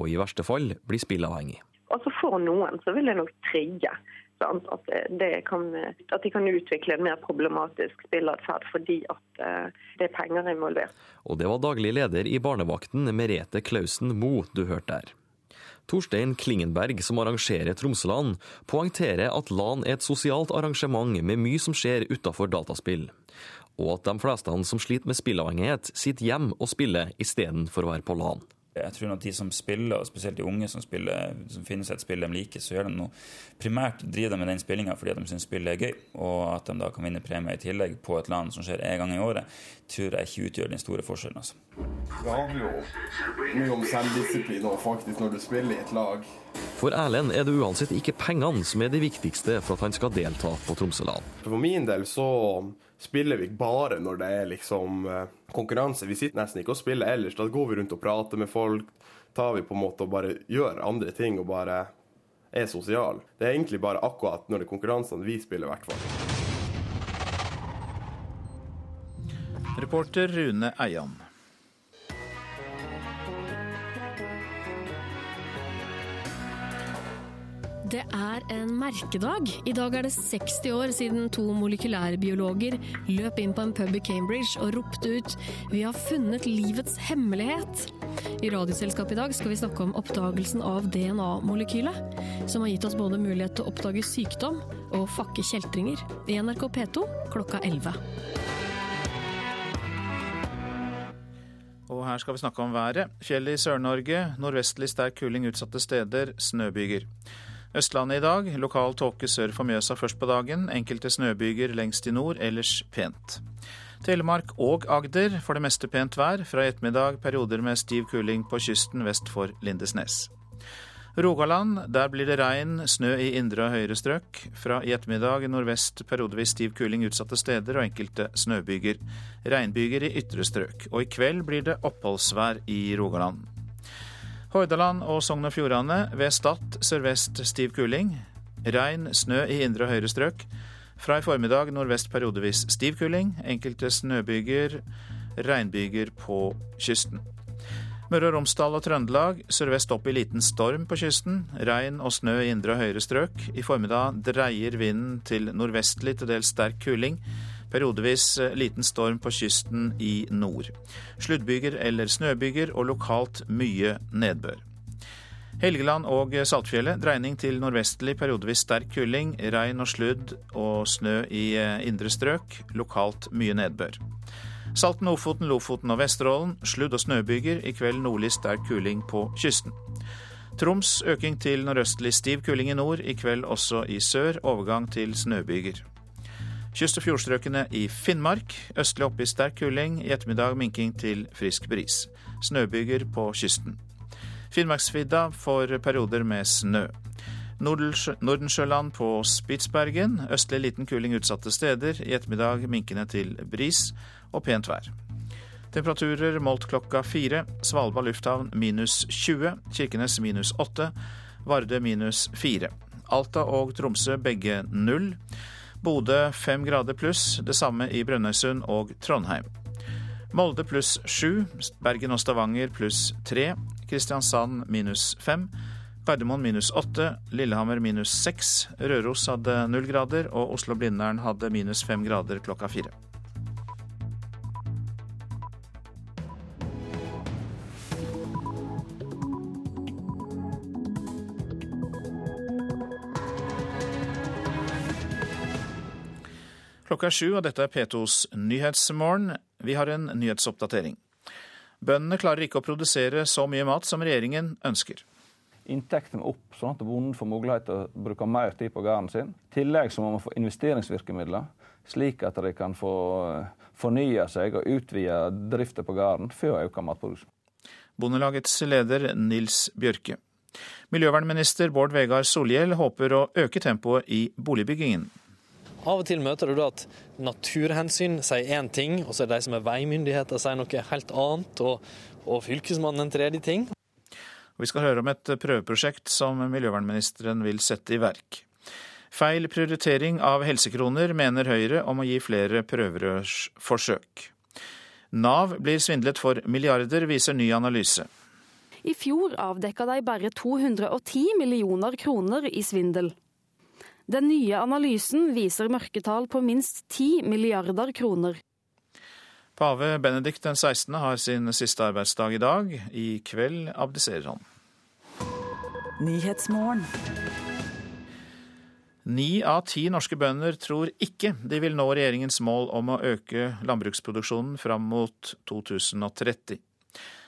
Og i verste fall bli spillavhengig. Altså For noen så vil det nok trigge at, kan, at, de kan utvikle en mer problematisk spilleatferd fordi at eh, det er penger involvert. Og det var daglig leder i Barnevakten, Merete Klausen Mo, du hørte der. Torstein Klingenberg, som arrangerer Tromsøland, poengterer at LAN er et sosialt arrangement med mye som skjer utenfor dataspill, og at de fleste som sliter med spillavhengighet, sitter hjemme og spiller istedenfor å være på LAN. Jeg tror at de som spiller, og spesielt de unge som, spiller, som finnes et spill de liker, så gjør de noe primært driver de med den spillinga fordi de syns spillet er gøy, og at de da kan vinne premie i tillegg på et land som skjer en gang i året, tror jeg ikke utgjør den store forskjellen. Altså. Det handler jo mye om selvdisiplin og faktisk når du spiller i et lag. For Erlend er det uansett ikke pengene som er det viktigste for at han skal delta på Tromsøland. For min del så spiller vi bare når det er liksom eh, konkurranse. Vi sitter nesten ikke og spiller ellers. Da går vi rundt og prater med folk. Tar vi på en måte og bare gjør andre ting og bare er sosial. Det er egentlig bare akkurat når det er konkurransene vi spiller, i hvert fall. Reporter Rune Eian. Det er en merkedag. I dag er det 60 år siden to molekylærbiologer løp inn på en pub i Cambridge og ropte ut 'Vi har funnet livets hemmelighet'. I Radioselskapet i dag skal vi snakke om oppdagelsen av DNA-molekylet, som har gitt oss både mulighet til å oppdage sykdom og fakke kjeltringer. I NRK P2 klokka 11. Og her skal vi snakke om været. Fjell i Sør-Norge, nordvestlig sterk kuling utsatte steder, snøbyger. Østlandet i dag. Lokal tåke sør for Mjøsa først på dagen. Enkelte snøbyger lengst i nord, ellers pent. Telemark og Agder får det meste pent vær. Fra i ettermiddag perioder med stiv kuling på kysten vest for Lindesnes. Rogaland, der blir det regn, snø i indre og høyere strøk. Fra i ettermiddag nordvest periodevis stiv kuling utsatte steder og enkelte snøbyger. Regnbyger i ytre strøk. Og i kveld blir det oppholdsvær i Rogaland. Hordaland og Sogn og Fjordane ved Stad sørvest stiv kuling. Regn, snø i indre og høyre strøk. Fra i formiddag nordvest periodevis stiv kuling. Enkelte snøbyger, regnbyger på kysten. Møre og Romsdal og Trøndelag sørvest opp i liten storm på kysten. Regn og snø i indre og høyre strøk. I formiddag dreier vinden til nordvestlig til dels sterk kuling. Periodevis eh, liten storm på kysten i nord. Sluddbyger eller snøbyger og lokalt mye nedbør. Helgeland og Saltfjellet dreining til nordvestlig, periodevis sterk kuling. Regn og sludd og snø i eh, indre strøk. Lokalt mye nedbør. Salten, Ofoten, Lofoten og Vesterålen sludd- og snøbyger. I kveld nordlig sterk kuling på kysten. Troms øking til nordøstlig stiv kuling i nord. I kveld også i sør overgang til snøbyger. Kyst- og fjordstrøkene i Finnmark. Østlig oppe i sterk kuling. I ettermiddag minking til frisk bris. Snøbyger på kysten. Finnmarksvidda får perioder med snø. Nordensjøland på Spitsbergen. Østlig liten kuling utsatte steder. I ettermiddag minkende til bris og pent vær. Temperaturer målt klokka fire. Svalbard lufthavn minus 20. Kirkenes minus 8. Vardø minus 4. Alta og Tromsø begge null. Bodø fem grader pluss, det samme i Brønnøysund og Trondheim. Molde pluss sju, Bergen og Stavanger pluss tre, Kristiansand minus fem, Gardermoen minus åtte, Lillehammer minus seks, Røros hadde null grader, og Oslo-Blindern hadde minus fem grader klokka fire. Klokka er sju, og dette er P2s Nyhetsmorgen. Vi har en nyhetsoppdatering. Bøndene klarer ikke å produsere så mye mat som regjeringen ønsker. Inntektene opp, sånn at bonden får mulighet til å bruke mer tid på gården sin. I tillegg så må man få investeringsvirkemidler, slik at de kan få fornye seg og utvide driften på gården for å øke matproduksjonen. Bondelagets leder Nils Bjørke. Miljøvernminister Bård Vegar Solhjell håper å øke tempoet i boligbyggingen. Av og til møter du da at naturhensyn sier én ting, og så er det de som er veimyndigheter sier noe helt annet, og, og fylkesmannen en tredje ting. Vi skal høre om et prøveprosjekt som miljøvernministeren vil sette i verk. Feil prioritering av helsekroner, mener Høyre om å gi flere prøverørsforsøk. Nav blir svindlet for milliarder, viser ny analyse. I fjor avdekka de bare 210 millioner kroner i svindel. Den nye analysen viser mørketall på minst 10 milliarder kroner. Pave Benedikt den 16. har sin siste arbeidsdag i dag. I kveld abdiserer han. Ni av ti norske bønder tror ikke de vil nå regjeringens mål om å øke landbruksproduksjonen fram mot 2030.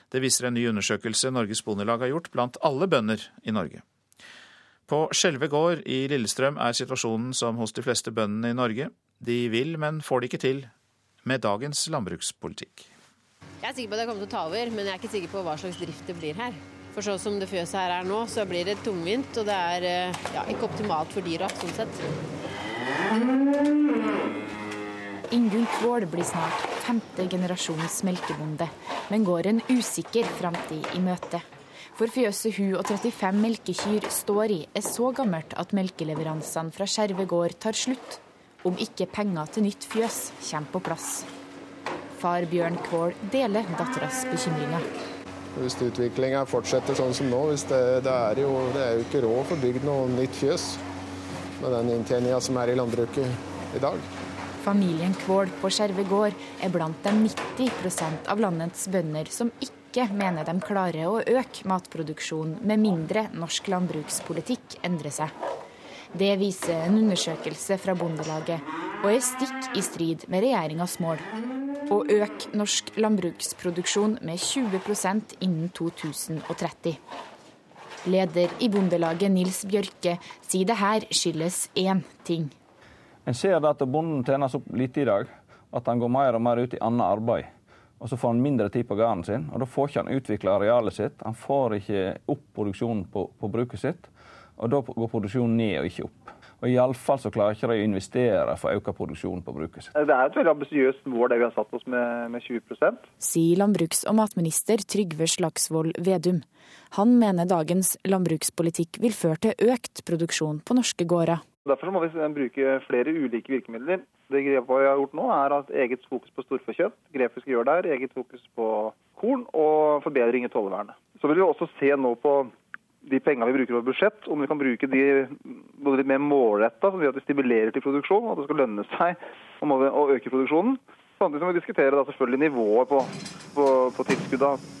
Det viser en ny undersøkelse Norges Bondelag har gjort blant alle bønder i Norge. På Skjelve gård i Lillestrøm er situasjonen som hos de fleste bøndene i Norge. De vil, men får det ikke til med dagens landbrukspolitikk. Jeg er sikker på at jeg kommer til å ta over, men jeg er ikke sikker på hva slags drift det blir her. For sånn som det fjøset her er nå, så blir det tungvint, og det er ja, ikke optimalt for dyra sånn sett. Ingunn Kvål blir snart femte generasjons melkebonde, men går en usikker framtid i møte. For fjøset hun og 35 melkekyr står i, er så gammelt at melkeleveransene fra Skjerve gård tar slutt. Om ikke penger til nytt fjøs kommer på plass. Far Bjørn Kvål deler datteras bekymringer. Hvis utviklinga fortsetter sånn som nå, det, det, er jo, det, er jo, ikke råd for bygd noe nytt fjøs med den inntjeninga som er i landbruket i dag. Familien Kvål på Skjerve gård er blant de 90% av landets bønder som ikke mener de klarer å øke matproduksjonen med mindre norsk landbrukspolitikk endrer seg. Det viser en undersøkelse fra Bondelaget, og er stikk i strid med regjeringas mål å øke norsk landbruksproduksjon med 20% innen 2030. Leder i Bondelaget, Nils Bjørke, sier det her skyldes én ting. En ser at bonden tjener så lite i dag at han går mer og mer ut i annet arbeid. Og Så får han mindre tid på gården sin, og da får ikke han utvikla arealet sitt. Han får ikke opp produksjonen på, på bruket sitt, og da går produksjonen ned og ikke opp. Og Iallfall så klarer ikke de å investere for å øke produksjonen på bruket sitt. Det er et veldig ambisiøst mål det vi har satt oss med, med 20 Sier landbruks- og matminister Trygve Slagsvold Vedum. Han mener dagens landbrukspolitikk vil føre til økt produksjon på norske gårder. Derfor må vi bruke flere ulike virkemidler. Det grepet vi har gjort nå, er at eget fokus på storfekjøtt. grep vi skal gjøre der, eget fokus på korn og forbedring i tollvernet. Så vil vi også se nå på de pengene vi bruker over budsjett, om vi kan bruke de både litt mer målretta, som gjør at de stimulerer til produksjon, og at det skal lønne seg å øke produksjonen. Samtidig som vi diskuterer da selvfølgelig nivået på, på, på tilskuddene.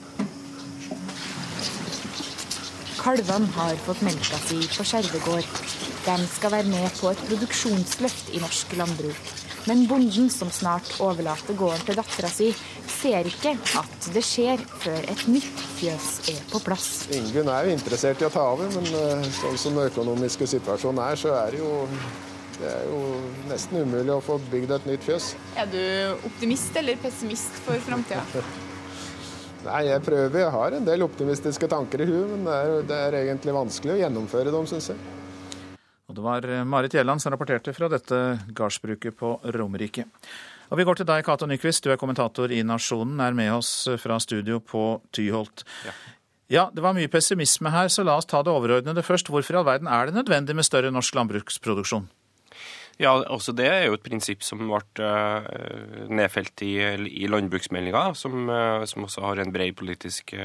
Kalvene har fått melka si på Skjervegård. De skal være med på et produksjonsløft i norsk landbruk. Men bonden som snart overlater gården til dattera si, ser ikke at det skjer før et nytt fjøs er på plass. Ingunn er jo interessert i å ta over, men eh, sånn som den økonomiske situasjonen er, så er det jo det er jo nesten umulig å få bygd et nytt fjøs. Er du optimist eller pessimist for framtida? Nei, jeg prøver. Jeg har en del optimistiske tanker i huet, men det er, det er egentlig vanskelig å gjennomføre dem, syns jeg. Og det var eh, Marit Gjelland som rapporterte fra dette gardsbruket på Romerike. Og vi går til deg, Cato Nyquist, du er kommentator i Nasjonen, er med oss fra studio på Tyholt. Ja. ja, det var mye pessimisme her, så la oss ta det overordnede først. Hvorfor i all verden er det nødvendig med større norsk landbruksproduksjon? Ja, også Det er jo et prinsipp som ble uh, nedfelt i, i landbruksmeldinga, som, uh, som, også har en bred politisk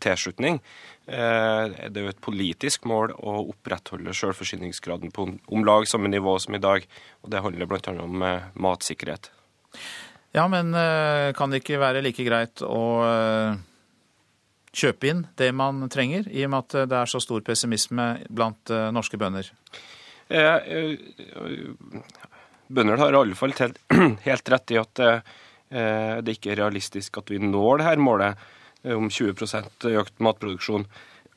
tilslutning. Det er jo et politisk mål å opprettholde selvforsyningsgraden på om lag samme nivå som i dag. og Det handler bl.a. om matsikkerhet. Ja, men kan det ikke være like greit å kjøpe inn det man trenger, i og med at det er så stor pessimisme blant norske bønder? Eh, eh, har i alle fall helt rett i at eh, det ikke er realistisk at vi når det her målet om 20% økt matproduksjon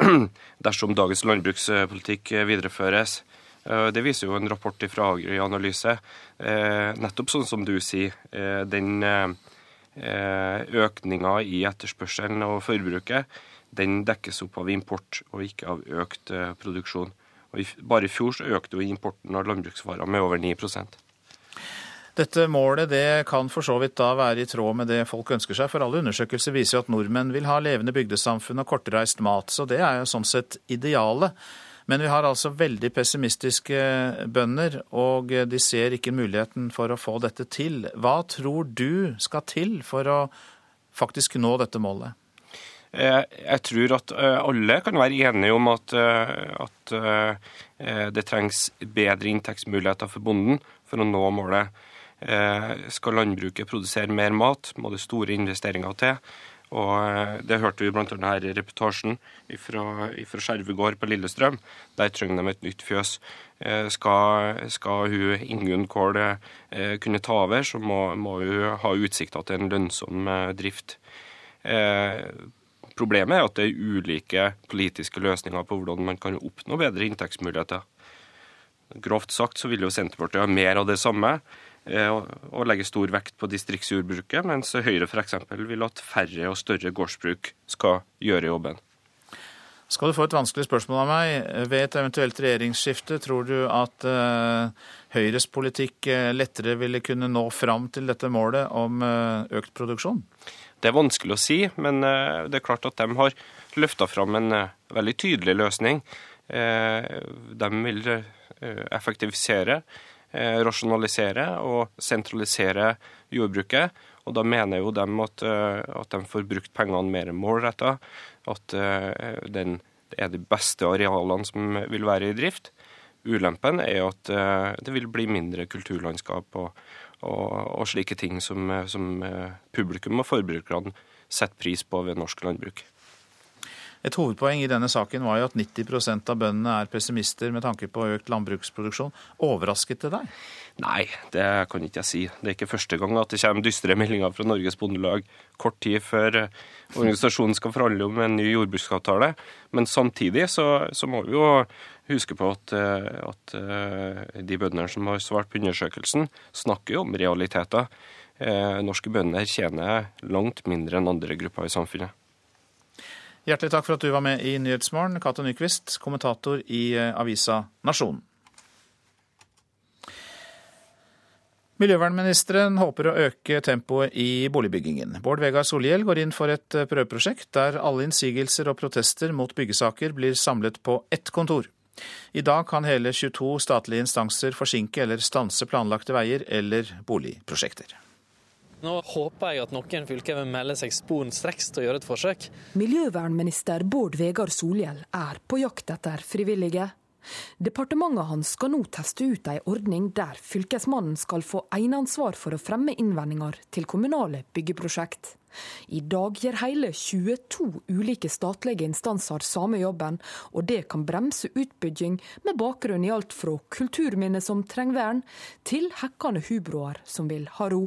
dersom dagens landbrukspolitikk videreføres. Det viser jo en rapport fra Agri Analyse. Nettopp sånn som du sier, den økninga i etterspørselen og forbruket, den dekkes opp av import og ikke av økt produksjon. Og bare i fjor så økte jo importen av landbruksvarer med over 9 dette målet det kan for så vidt da være i tråd med det folk ønsker seg, for alle undersøkelser viser jo at nordmenn vil ha levende bygdesamfunn og kortreist mat, så det er jo sånn sett idealet. Men vi har altså veldig pessimistiske bønder, og de ser ikke muligheten for å få dette til. Hva tror du skal til for å faktisk nå dette målet? Eh, jeg tror at eh, alle kan være enige om at, eh, at det trengs bedre inntektsmuligheter for bonden for å nå målet. Skal landbruket produsere mer mat, må det store investeringer til. Og Det hørte vi bl.a. her i reportasjen fra, fra Skjervegård på Lillestrøm. Der trenger de et nytt fjøs. Skal, skal hun Ingunn Kål kunne ta over, så må, må hun ha utsikter til en lønnsom drift. Problemet er at det er ulike politiske løsninger på hvordan man kan oppnå bedre inntektsmuligheter. Grovt sagt så vil jo Senterpartiet ha mer av det samme eh, og legge stor vekt på distriktsjordbruket, mens Høyre f.eks. vil at færre og større gårdsbruk skal gjøre jobben. Skal du få et vanskelig spørsmål av meg. Ved et eventuelt regjeringsskifte, tror du at uh, Høyres politikk uh, lettere ville kunne nå fram til dette målet om økt produksjon? Det er vanskelig å si, men eh, det er klart at de har løfta fram en eh, veldig tydelig løsning. Eh, de vil effektivisere, rasjonalisere og sentralisere jordbruket. Og da mener jo de at, at de får brukt pengene mer målretta, at det er de beste arealene som vil være i drift. Ulempen er at det vil bli mindre kulturlandskap og, og, og slike ting som, som, eh, publikum og forbrukerne setter pris på ved norsk landbruk. Et hovedpoeng i denne saken var jo at 90% av bøndene er pessimister med tanke på økt landbruksproduksjon. Overrasket det deg? Nei, det kan ikke jeg si. Det er ikke første gang at det kommer dystre meldinger fra Norges Bondelag kort tid før eh, organisasjonen skal forhandle om en ny jordbruksavtale. Men samtidig så, så må vi jo huske på at, eh, at eh, de bøndene som har svart på undersøkelsen, snakker jo om realiteter. Norske bønder tjener langt mindre enn andre grupper i samfunnet. Hjertelig takk for at du var med i Nyhetsmorgen, Cato Nyquist, kommentator i eh, avisa Nasjonen. Miljøvernministeren håper å øke tempoet i boligbyggingen. Bård Vegar Solhjell går inn for et eh, prøveprosjekt der alle innsigelser og protester mot byggesaker blir samlet på ett kontor. I dag kan hele 22 statlige instanser forsinke eller stanse planlagte veier eller boligprosjekter. Nå håper jeg at noen fylker vil melde seg sporenstreks til å gjøre et forsøk. Miljøvernminister Bård Vegar Solhjell er på jakt etter frivillige. Departementet hans skal nå teste ut ei ordning der Fylkesmannen skal få eneansvar for å fremme innvendinger til kommunale byggeprosjekt. I dag gjør hele 22 ulike statlige instanser samme jobben, og det kan bremse utbygging med bakgrunn i alt fra kulturminner som trenger vern, til hekkende hubroer som vil ha ro.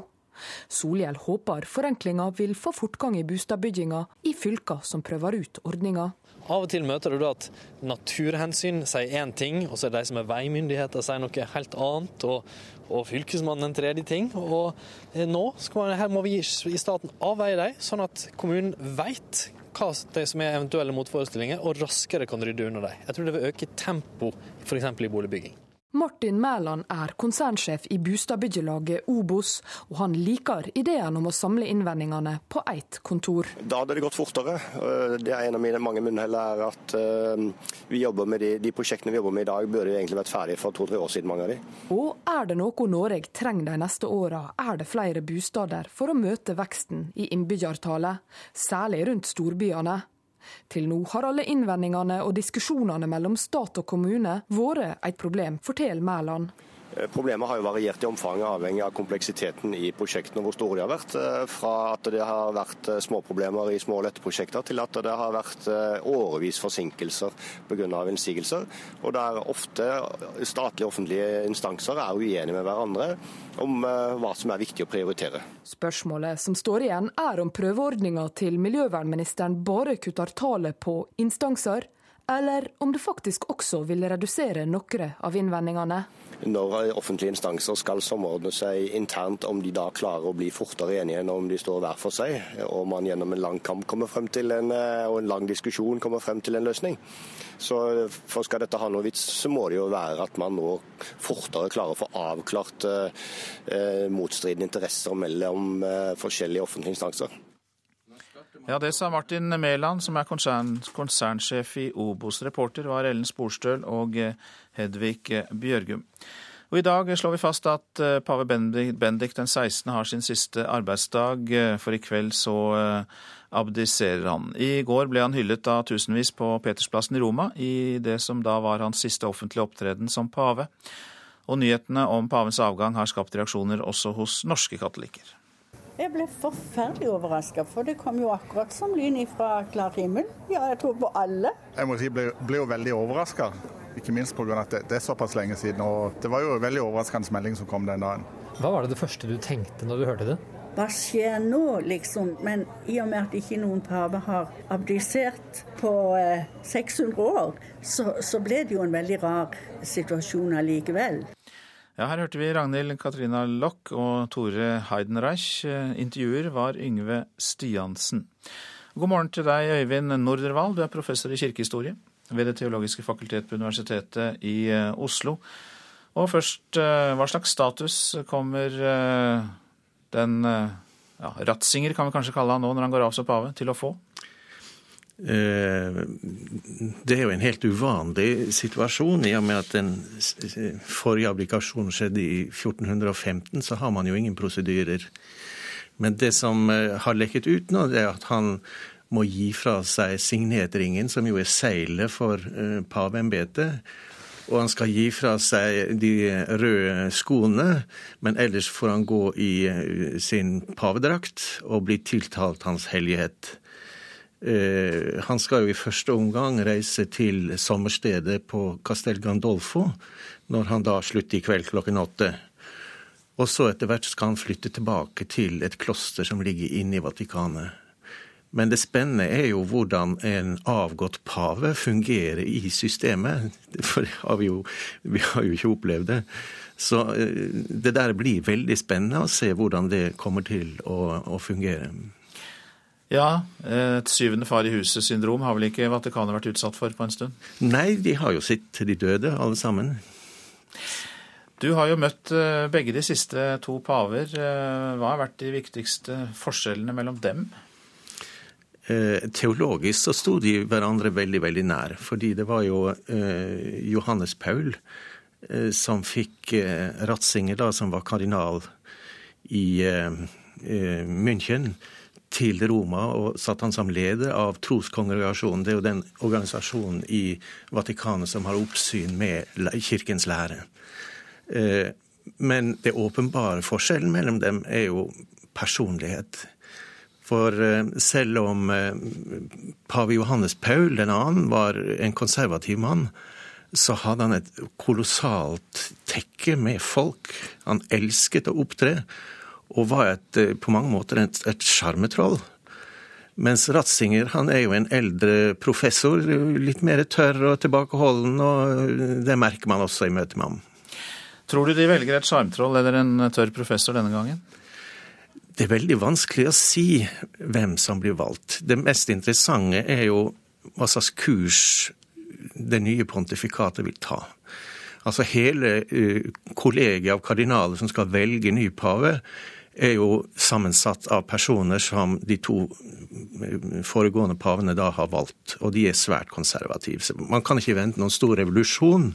Solhjell håper forenklinga vil få fortgang i boligbygginga i fylker som prøver ut ordninga. Av og til møter du at naturhensyn sier én ting, og så er det de som er veimyndigheter sier noe helt annet. Og, og fylkesmannen en tredje ting. Og eh, nå man, her må vi i staten avveie dem, sånn at kommunen vet hva som er eventuelle motforestillinger, og raskere kan rydde unna dem. Jeg tror det vil øke tempo f.eks. i boligbygging. Martin Mæland er konsernsjef i Bustadbyggelaget Obos, og han liker ideen om å samle innvendingene på ett kontor. Da hadde det gått fortere. Det er En av mine mange munnhell er at eh, vi jobber med de, de, prosjektene vi jobber med i dag, burde egentlig vært ferdige for to-tre år siden. mange av de. Og er det noe Norge trenger de neste åra, er det flere bostader for å møte veksten i innbyggertallet, særlig rundt storbyene. Til nå har alle innvendingene og diskusjonene mellom stat og kommune vært et problem, forteller Mæland. Eh, problemet har jo variert i omfang, avhengig av kompleksiteten i prosjektene og hvor store de har vært. Eh, fra at det har vært eh, småproblemer i små og lette prosjekter, til at det har vært årevis forsinkelser pga. innsigelser. Og der ofte statlige offentlige instanser er uenige med hverandre om hva som er viktig å prioritere. Spørsmålet som står igjen er om prøveordninga til miljøvernministeren bare kutter tallet på instanser, eller om det faktisk også vil redusere noen av innvendingene når offentlige instanser skal samordne seg internt, om de da klarer å bli fortere enige enn om de står hver for seg, og man gjennom en lang kamp kommer frem til en, eh, og en lang diskusjon kommer frem til en løsning. Så for Skal dette ha noe vits, så må det jo være at man nå fortere klarer å få avklart eh, motstridende interesser mellom eh, forskjellige offentlige instanser. Ja, Det sa Martin Mæland, som er konsern, konsernsjef i Obos. Reporter var Ellen Sporstøl og eh, Hedvig Bjørgum. Og I dag slår vi fast at eh, pave Bendik den 16. har sin siste arbeidsdag, eh, for i kveld så abdiserer han. I går ble han hyllet av tusenvis på Petersplassen i Roma, i det som da var hans siste offentlige opptreden som pave. Og nyhetene om pavens avgang har skapt reaksjoner også hos norske katolikker. Jeg ble forferdelig overraska, for det kom jo akkurat som lyn fra klar himmel. Ja, jeg tror på alle. Jeg må si, ble, ble jo veldig overraska, ikke minst pga. at det, det, er såpass lenge siden. Og det var jo en veldig overraskende melding som kom den dagen. Hva var det det første du tenkte når du hørte det? Hva skjer nå, liksom? Men i og med at ikke noen pave har abdisert på eh, 600 år, så, så ble det jo en veldig rar situasjon allikevel. Ja, her hørte vi Ragnhild Katrina Lock og Tore Heidenreich. Intervjuer var Yngve Stiansen. God morgen til deg, Øyvind Nordervall. Du er professor i kirkehistorie ved Det teologiske fakultet på Universitetet i eh, Oslo. Og først, eh, hva slags status kommer eh, den ja, Ratzinger, kan vi kanskje kalle han nå når han går av som pave, til å få? Det er jo en helt uvanlig situasjon. I og med at den forrige abdikasjonen skjedde i 1415, så har man jo ingen prosedyrer. Men det som har lekket ut nå, det er at han må gi fra seg signetringen, som jo er seilet for eh, paveembetet. Og han skal gi fra seg de røde skoene, men ellers får han gå i sin pavedrakt og bli tiltalt Hans hellighet. Eh, han skal jo i første omgang reise til sommerstedet på Castel Gandolfo, når han da slutter i kveld klokken åtte. Og så etter hvert skal han flytte tilbake til et kloster som ligger inne i Vatikanet. Men det spennende er jo hvordan en avgått pave fungerer i systemet. For har vi, jo, vi har jo ikke opplevd det. Så eh, det der blir veldig spennende å se hvordan det kommer til å, å fungere. Ja, et syvende far i huset-syndrom har vel ikke Vatikanet vært utsatt for på en stund? Nei, de har jo sitt de døde, alle sammen. Du har jo møtt eh, begge de siste to paver. Eh, hva har vært de viktigste forskjellene mellom dem? Eh, teologisk så sto de hverandre veldig, veldig nær. Fordi det var jo Johannes Paul som fikk Ratzinger, da, som var kardinal i München til Roma og satt han som leder av troskongregasjonen. Det er jo den organisasjonen i Vatikanet som har oppsyn med kirkens lære. Eh, men det åpenbare forskjellen mellom dem er jo personlighet. For eh, selv om eh, pave Johannes Paul den annen var en konservativ mann, så hadde han et kolossalt tekke med folk. Han elsket å opptre og var et, eh, på mange måter et sjarmetroll. Mens Ratzinger han er jo en eldre professor, litt mer tørr og tilbakeholden, og det merker man også i møte med ham. Tror du de velger et sjarmtroll eller en tørr professor denne gangen? Det er veldig vanskelig å si hvem som blir valgt. Det mest interessante er jo hva slags kurs det nye pontifikatet vil ta. Altså hele kollegiet av kardinaler som skal velge ny pave, er jo sammensatt av personer som de to foregående pavene da har valgt, og de er svært konservative. Så man kan ikke vente noen stor revolusjon.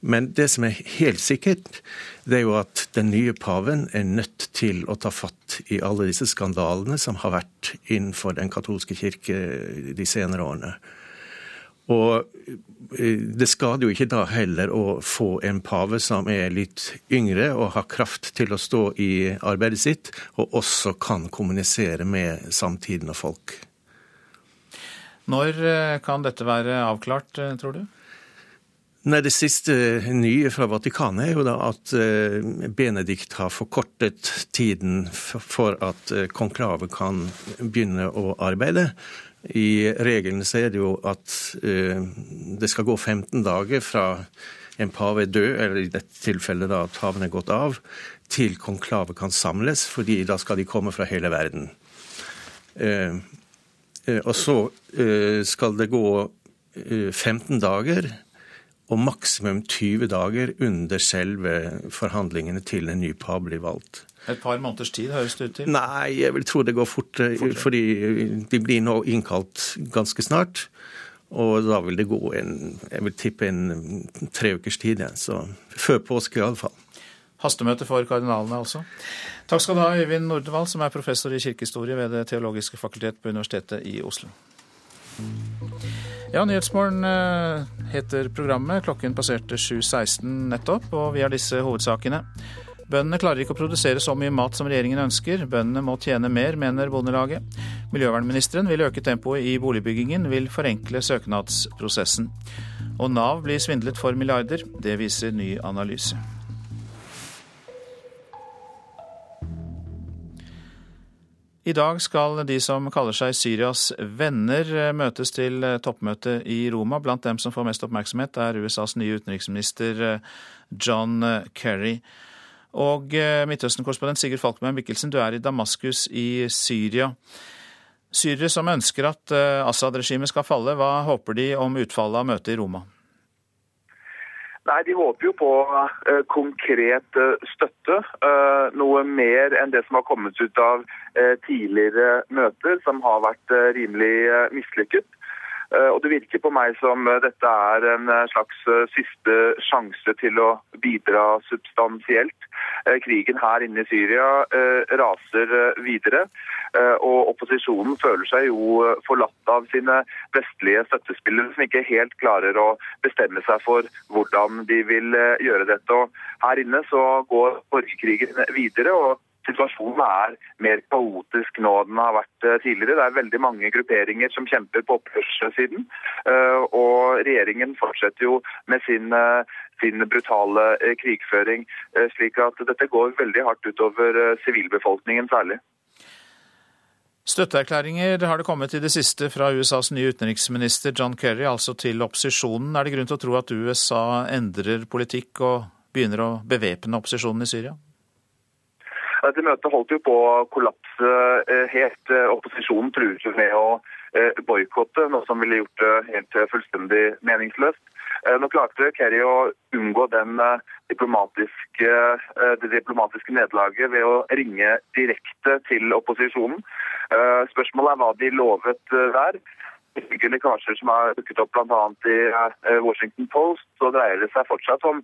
Men det som er helt sikkert, det er jo at den nye paven er nødt til å ta fatt i alle disse skandalene som har vært innenfor den katolske kirke de senere årene. Og eh, det skader jo ikke da heller å få en pave som er litt yngre og har kraft til å stå i arbeidet sitt, og også kan kommunisere med samtiden og folk. Når eh, kan dette være avklart, eh, tror du? Nei, Det siste nye fra Vatikanet er jo da at Benedikt har forkortet tiden for at konklavet kan begynne å arbeide. I reglene så er det jo at uh, det skal gå 15 dager fra en pave er død, eller i dette tilfellet da at paven er gått av, til konklavet kan samles, fordi da skal de komme fra hele verden. Og så skal det gå 15 dager og maksimum 20 dager under selve forhandlingene til en ny par blir valgt. Et par måneders tid, høres det ut til? Nei, jeg vil tro det går fort, eh, Fortere. fordi de blir nå innkalt ganske snart. Og da vil det gå en jeg vil tippe en tre ukers tid, ja. så før påske iallfall. Hastemøte for kardinalene altså. Takk skal du ha, Øyvind Nordevall, som er professor i kirkehistorie ved Det teologiske fakultet på Universitetet i Oslo. Ja, Nyhetsmorgen eh, heter programmet. Klokken passerte 7.16 nettopp, og vi har disse hovedsakene. Bøndene klarer ikke å produsere så mye mat som regjeringen ønsker. Bøndene må tjene mer, mener Bondelaget. Miljøvernministeren vil øke tempoet i boligbyggingen, vil forenkle søknadsprosessen. Og Nav blir svindlet for milliarder. Det viser ny analyse. I dag skal de som kaller seg Syrias venner møtes til toppmøte i Roma. Blant dem som får mest oppmerksomhet er USAs nye utenriksminister John Kerry. Og eh, Midtøsten-korrespondent Sigurd Falkenberg Mikkelsen, du er i Damaskus i Syria. Syrere som ønsker at eh, Assad-regimet skal falle, hva håper de om utfallet av møtet i Roma? Nei, De håper jo på uh, konkret uh, støtte. Uh, noe mer enn det som har kommet ut av tidligere møter, som har vært rimelig mislykket. Eh, og Det virker på meg som eh, dette er en eh, slags siste sjanse til å bidra substansielt. Krigen her inne i Syria raser videre, og opposisjonen føler seg jo forlatt av sine vestlige støttespillere, som ikke helt klarer å bestemme seg for hvordan de vil gjøre dette. Og her inne så går borgerkrigen videre. og situasjonen er mer kaotisk nå enn den har vært eh, tidligere. Det er veldig mange grupperinger som kjemper på opprørssiden. Eh, og regjeringen fortsetter jo med sin, eh, sin brutale krigføring. Slik at dette går veldig hardt utover sivilbefolkningen særlig. Støtteerklæringer har det kommet i det siste fra USAs nye utenriksminister John Kerry, altså til opposisjonen. Er det grunn til å tro at USA endrer politikk og begynner å bevæpne opposisjonen i Syria? Dette møtet holdt jo på å kollapse eh, helt. Eh, opposisjonen truet med å eh, boikotte, noe som ville gjort det helt fullstendig meningsløst. Nå klarte Kerry å unngå diplomatiske, det diplomatiske nederlaget ved å ringe direkte til opposisjonen. Spørsmålet er hva de lovet der. Ifølge lekkasjer som har dukket opp bl.a. i Washington Post, så dreier det seg fortsatt om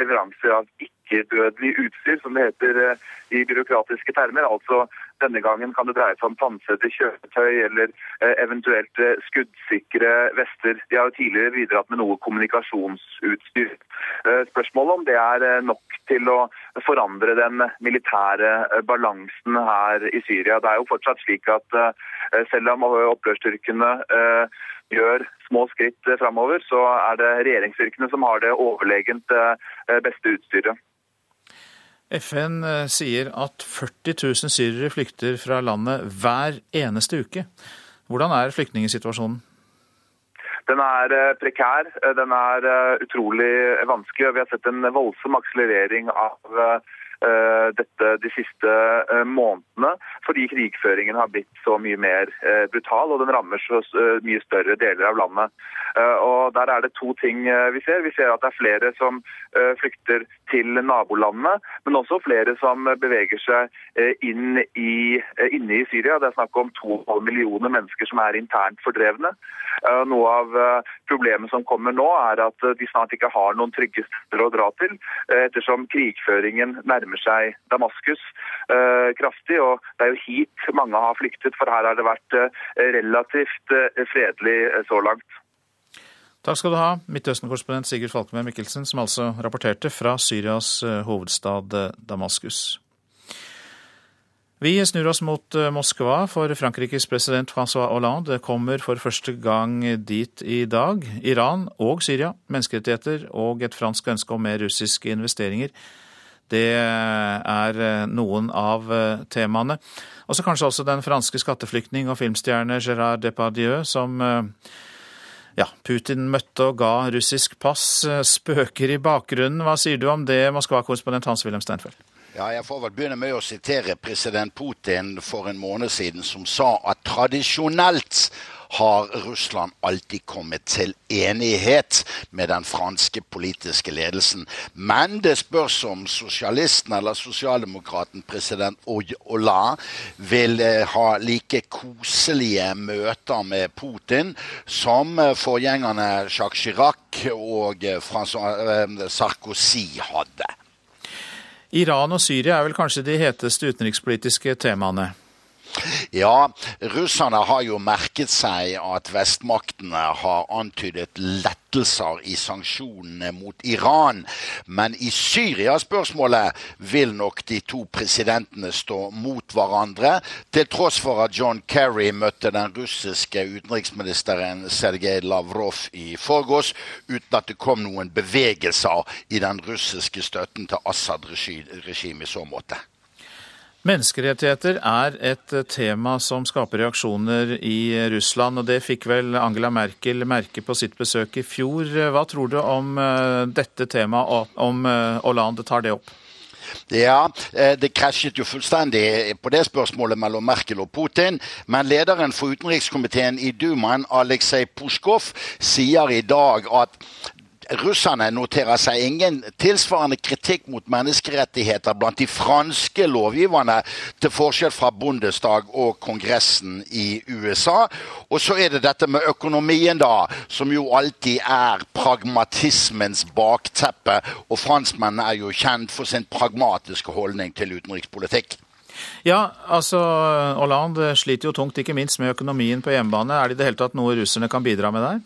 leveranser av ikke ikke-dødelig utstyr, som det heter eh, i byråkratiske termer. Altså denne gangen kan det dreie seg om pansrede kjøretøy eller eh, eventuelt eh, skuddsikre vester. De har jo tidligere bidratt med noe kommunikasjonsutstyr. Spørsmålet om det er nok til å forandre den militære balansen her i Syria. Det er jo fortsatt slik at selv om opprørsstyrkene gjør små skritt framover, så er det regjeringsstyrkene som har det overlegent beste utstyret. FN eh, sier at 40 000 syrere flykter fra landet hver eneste uke. Hvordan er flyktningsituasjonen? Den er eh, prekær, eh, den er utrolig vanskelig. Vi har sett en voldsom akselerering av dette de siste eh, månedene, fordi krigføringen har blitt så mye mer eh, brutal, og den rammer så eh, mye større deler av landet. Eh, og Der er det to ting eh, vi ser. Vi ser at det er flere som eh, flykter til nabolandene, men også flere som beveger seg eh, inn i, eh, inne i Syria. Det er snakk om 2,5 millioner mennesker som er internt fordrevne. Eh, Noe av eh, problemet som kommer nå, er at eh, de snart ikke har noen trygge steder å dra til, eh, ettersom krigføringen nærmer seg Damaskus eh, kraftig. og Det er jo hit mange har flyktet, for her har det vært eh, relativt eh, fredelig eh, så langt. Takk skal du ha, Midtøsten-korrespondent Sigurd Falkenberg Mikkelsen, som altså rapporterte fra Syrias hovedstad Damaskus. Vi snur oss mot Moskva, for Frankrikes president Francois Hollande kommer for første gang dit i dag. Iran og Syria, menneskerettigheter og et fransk ønske om mer russiske investeringer. Det er eh, noen av eh, temaene. Og så kanskje også den franske skatteflyktning og filmstjerne Gérard Depardieu, som eh, ja, Putin møtte og ga russisk pass, spøker i bakgrunnen. Hva sier du om det, Moskva-korrespondent Hans-Wilhelm Steinfeld? Ja, jeg får vel begynne med å sitere president Putin for en måned siden, som sa at tradisjonelt har Russland alltid kommet til enighet med den franske politiske ledelsen. Men det spørs om sosialisten eller sosialdemokraten president Hollande vil eh, ha like koselige møter med Putin som eh, forgjengerne Jacques Chirac og eh, Sarkozy hadde. Iran og Syria er vel kanskje de heteste utenrikspolitiske temaene? Ja, russerne har jo merket seg at vestmaktene har antydet lettelser i sanksjonene mot Iran. Men i Syria-spørsmålet vil nok de to presidentene stå mot hverandre, til tross for at John Kerry møtte den russiske utenriksministeren Sergej Lavrov i forgårs, uten at det kom noen bevegelser i den russiske støtten til Assad-regimet i så måte. Menneskerettigheter er et tema som skaper reaksjoner i Russland, og det fikk vel Angela Merkel merke på sitt besøk i fjor. Hva tror du om eh, dette temaet, om eh, Hollande tar det opp? Ja, eh, det krasjet jo fullstendig på det spørsmålet mellom Merkel og Putin. Men lederen for utenrikskomiteen i Dumaen, Aleksej Puskov, sier i dag at russerne noterer seg ingen tilsvarende kritikk mot menneskerettigheter blant de franske lovgiverne, til forskjell fra Bundestag og Kongressen i USA. Og så er det dette med økonomien, da, som jo alltid er pragmatismens bakteppe. Og franskmennene er jo kjent for sin pragmatiske holdning til utenrikspolitikk. Ja, altså Hollande sliter jo tungt, ikke minst med økonomien på hjemmebane. Er det i det hele tatt noe russerne kan bidra med der?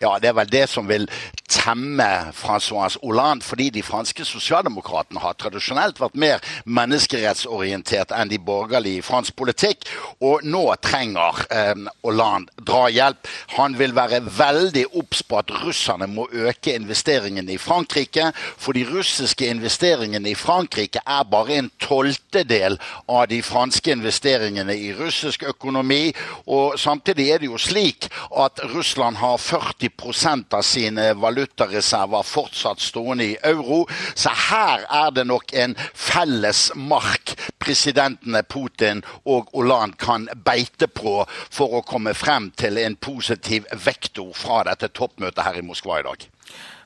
Ja, det er vel det som vil temme Francois Hollande, fordi de franske sosialdemokratene har tradisjonelt vært mer menneskerettsorientert enn de borgerlige i fransk politikk, og nå trenger eh, Hollande drahjelp. Han vil være veldig obs på at russerne må øke investeringene i Frankrike, for de russiske investeringene i Frankrike er bare en tolvtedel av de franske investeringene i russisk økonomi, og samtidig er det jo slik at Russland har 40% av sine valutareserver fortsatt stående i euro. Så her er det nok en felles mark presidentene Putin og Hollande kan beite på for å komme frem til en positiv vektor fra dette toppmøtet her i Moskva i dag.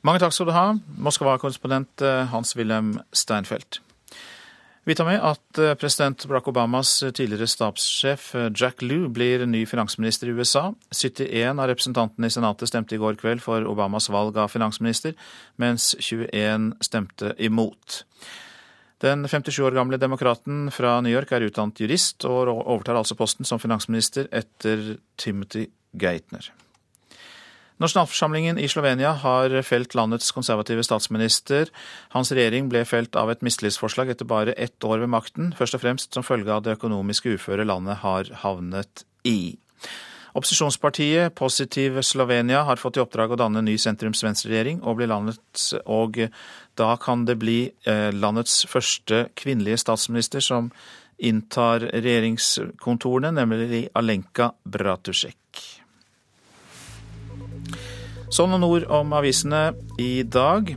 Mange takk skal du ha, Moskva-korrespondent eh, Hans-Wilhelm Steinfeld. Vi tar med at eh, president Barack Obamas tidligere stabssjef eh, Jack Lew blir ny finansminister i USA. 71 av representantene i Senatet stemte i går kveld for Obamas valg av finansminister, mens 21 stemte imot. Den 57 år gamle demokraten fra New York er utdannet jurist, og overtar altså posten som finansminister etter Timothy Geithner. Nasjonalforsamlingen i Slovenia har felt landets konservative statsminister. Hans regjering ble felt av et mistillitsforslag etter bare ett år ved makten, først og fremst som følge av det økonomiske uføret landet har havnet i. Opposisjonspartiet Positiv Slovenia har fått i oppdrag å danne ny sentrumsvenstreregjering, og, landets, og, da kan det bli eh, landets første kvinnelige statsminister som inntar regjeringskontorene, nemlig Alenka Bratusek. Sånn noen ord om avisene i dag.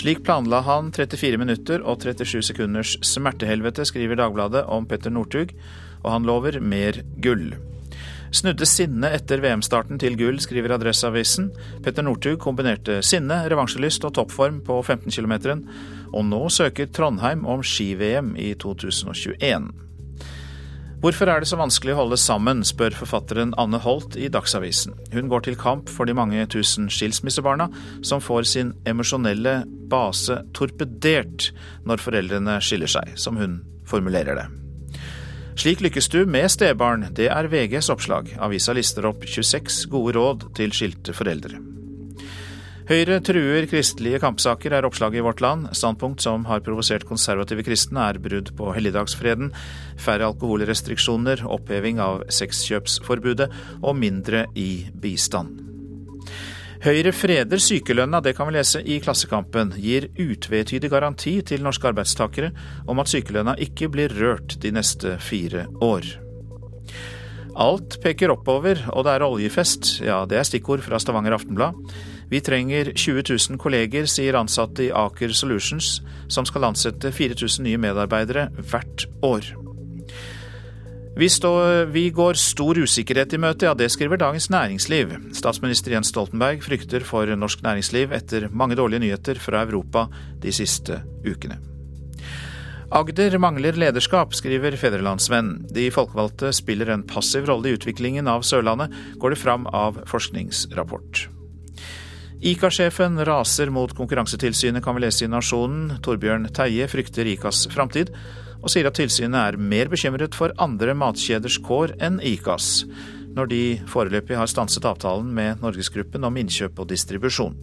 Slik planla han 34 minutter og 37 sekunders smertehelvete, skriver Dagbladet om Petter Northug, og han lover mer gull. Snudde sinne etter VM-starten til gull, skriver Adresseavisen. Petter Northug kombinerte sinne, revansjelyst og toppform på 15 km, og nå søker Trondheim om ski-VM i 2021. Hvorfor er det så vanskelig å holde sammen, spør forfatteren Anne Holt i Dagsavisen. Hun går til kamp for de mange tusen skilsmissebarna som får sin emosjonelle base torpedert når foreldrene skiller seg, som hun formulerer det. Slik lykkes du med stebarn, det er VGs oppslag. Avisa lister opp 26 gode råd til skilte foreldre. Høyre truer kristelige kampsaker, er oppslaget i Vårt Land. Standpunkt som har provosert konservative kristne, er brudd på helligdagsfreden, færre alkoholrestriksjoner, oppheving av sexkjøpsforbudet og mindre i bistand. Høyre freder sykelønna, det kan vi lese i Klassekampen. Gir utvetydig garanti til norske arbeidstakere om at sykelønna ikke blir rørt de neste fire år. Alt peker oppover, og det er oljefest. Ja, det er stikkord fra Stavanger Aftenblad. Vi trenger 20 000 kolleger, sier ansatte i Aker Solutions, som skal ansette 4000 nye medarbeidere hvert år. Vi, står, vi, går stor usikkerhet i møte, ja det skriver Dagens Næringsliv. Statsminister Jens Stoltenberg frykter for norsk næringsliv etter mange dårlige nyheter fra Europa de siste ukene. Agder mangler lederskap, skriver Fedrelandsvenn. De folkevalgte spiller en passiv rolle i utviklingen av Sørlandet, går det fram av forskningsrapport. ICA-sjefen raser mot Konkurransetilsynet, kan vi lese i Nasjonen. Torbjørn Teie frykter ICAs framtid, og sier at tilsynet er mer bekymret for andre matkjeders kår enn ICAs, når de foreløpig har stanset avtalen med Norgesgruppen om innkjøp og distribusjon.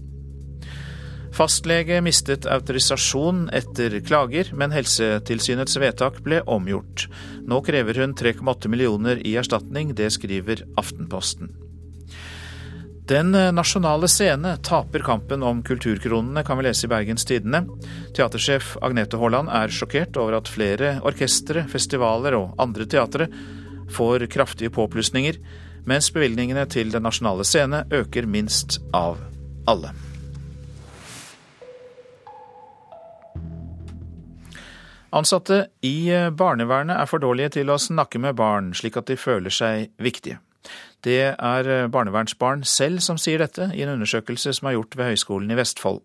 Fastlege mistet autorisasjon etter klager, men Helsetilsynets vedtak ble omgjort. Nå krever hun 3,8 millioner i erstatning, det skriver Aftenposten. Den nasjonale scene taper kampen om kulturkronene, kan vi lese i Bergens Tidende. Teatersjef Agnete Haaland er sjokkert over at flere orkestre, festivaler og andre teatre får kraftige påplussinger, mens bevilgningene til Den nasjonale scene øker minst av alle. Ansatte i barnevernet er for dårlige til å snakke med barn, slik at de føler seg viktige. Det er barnevernsbarn selv som sier dette, i en undersøkelse som er gjort ved Høgskolen i Vestfold.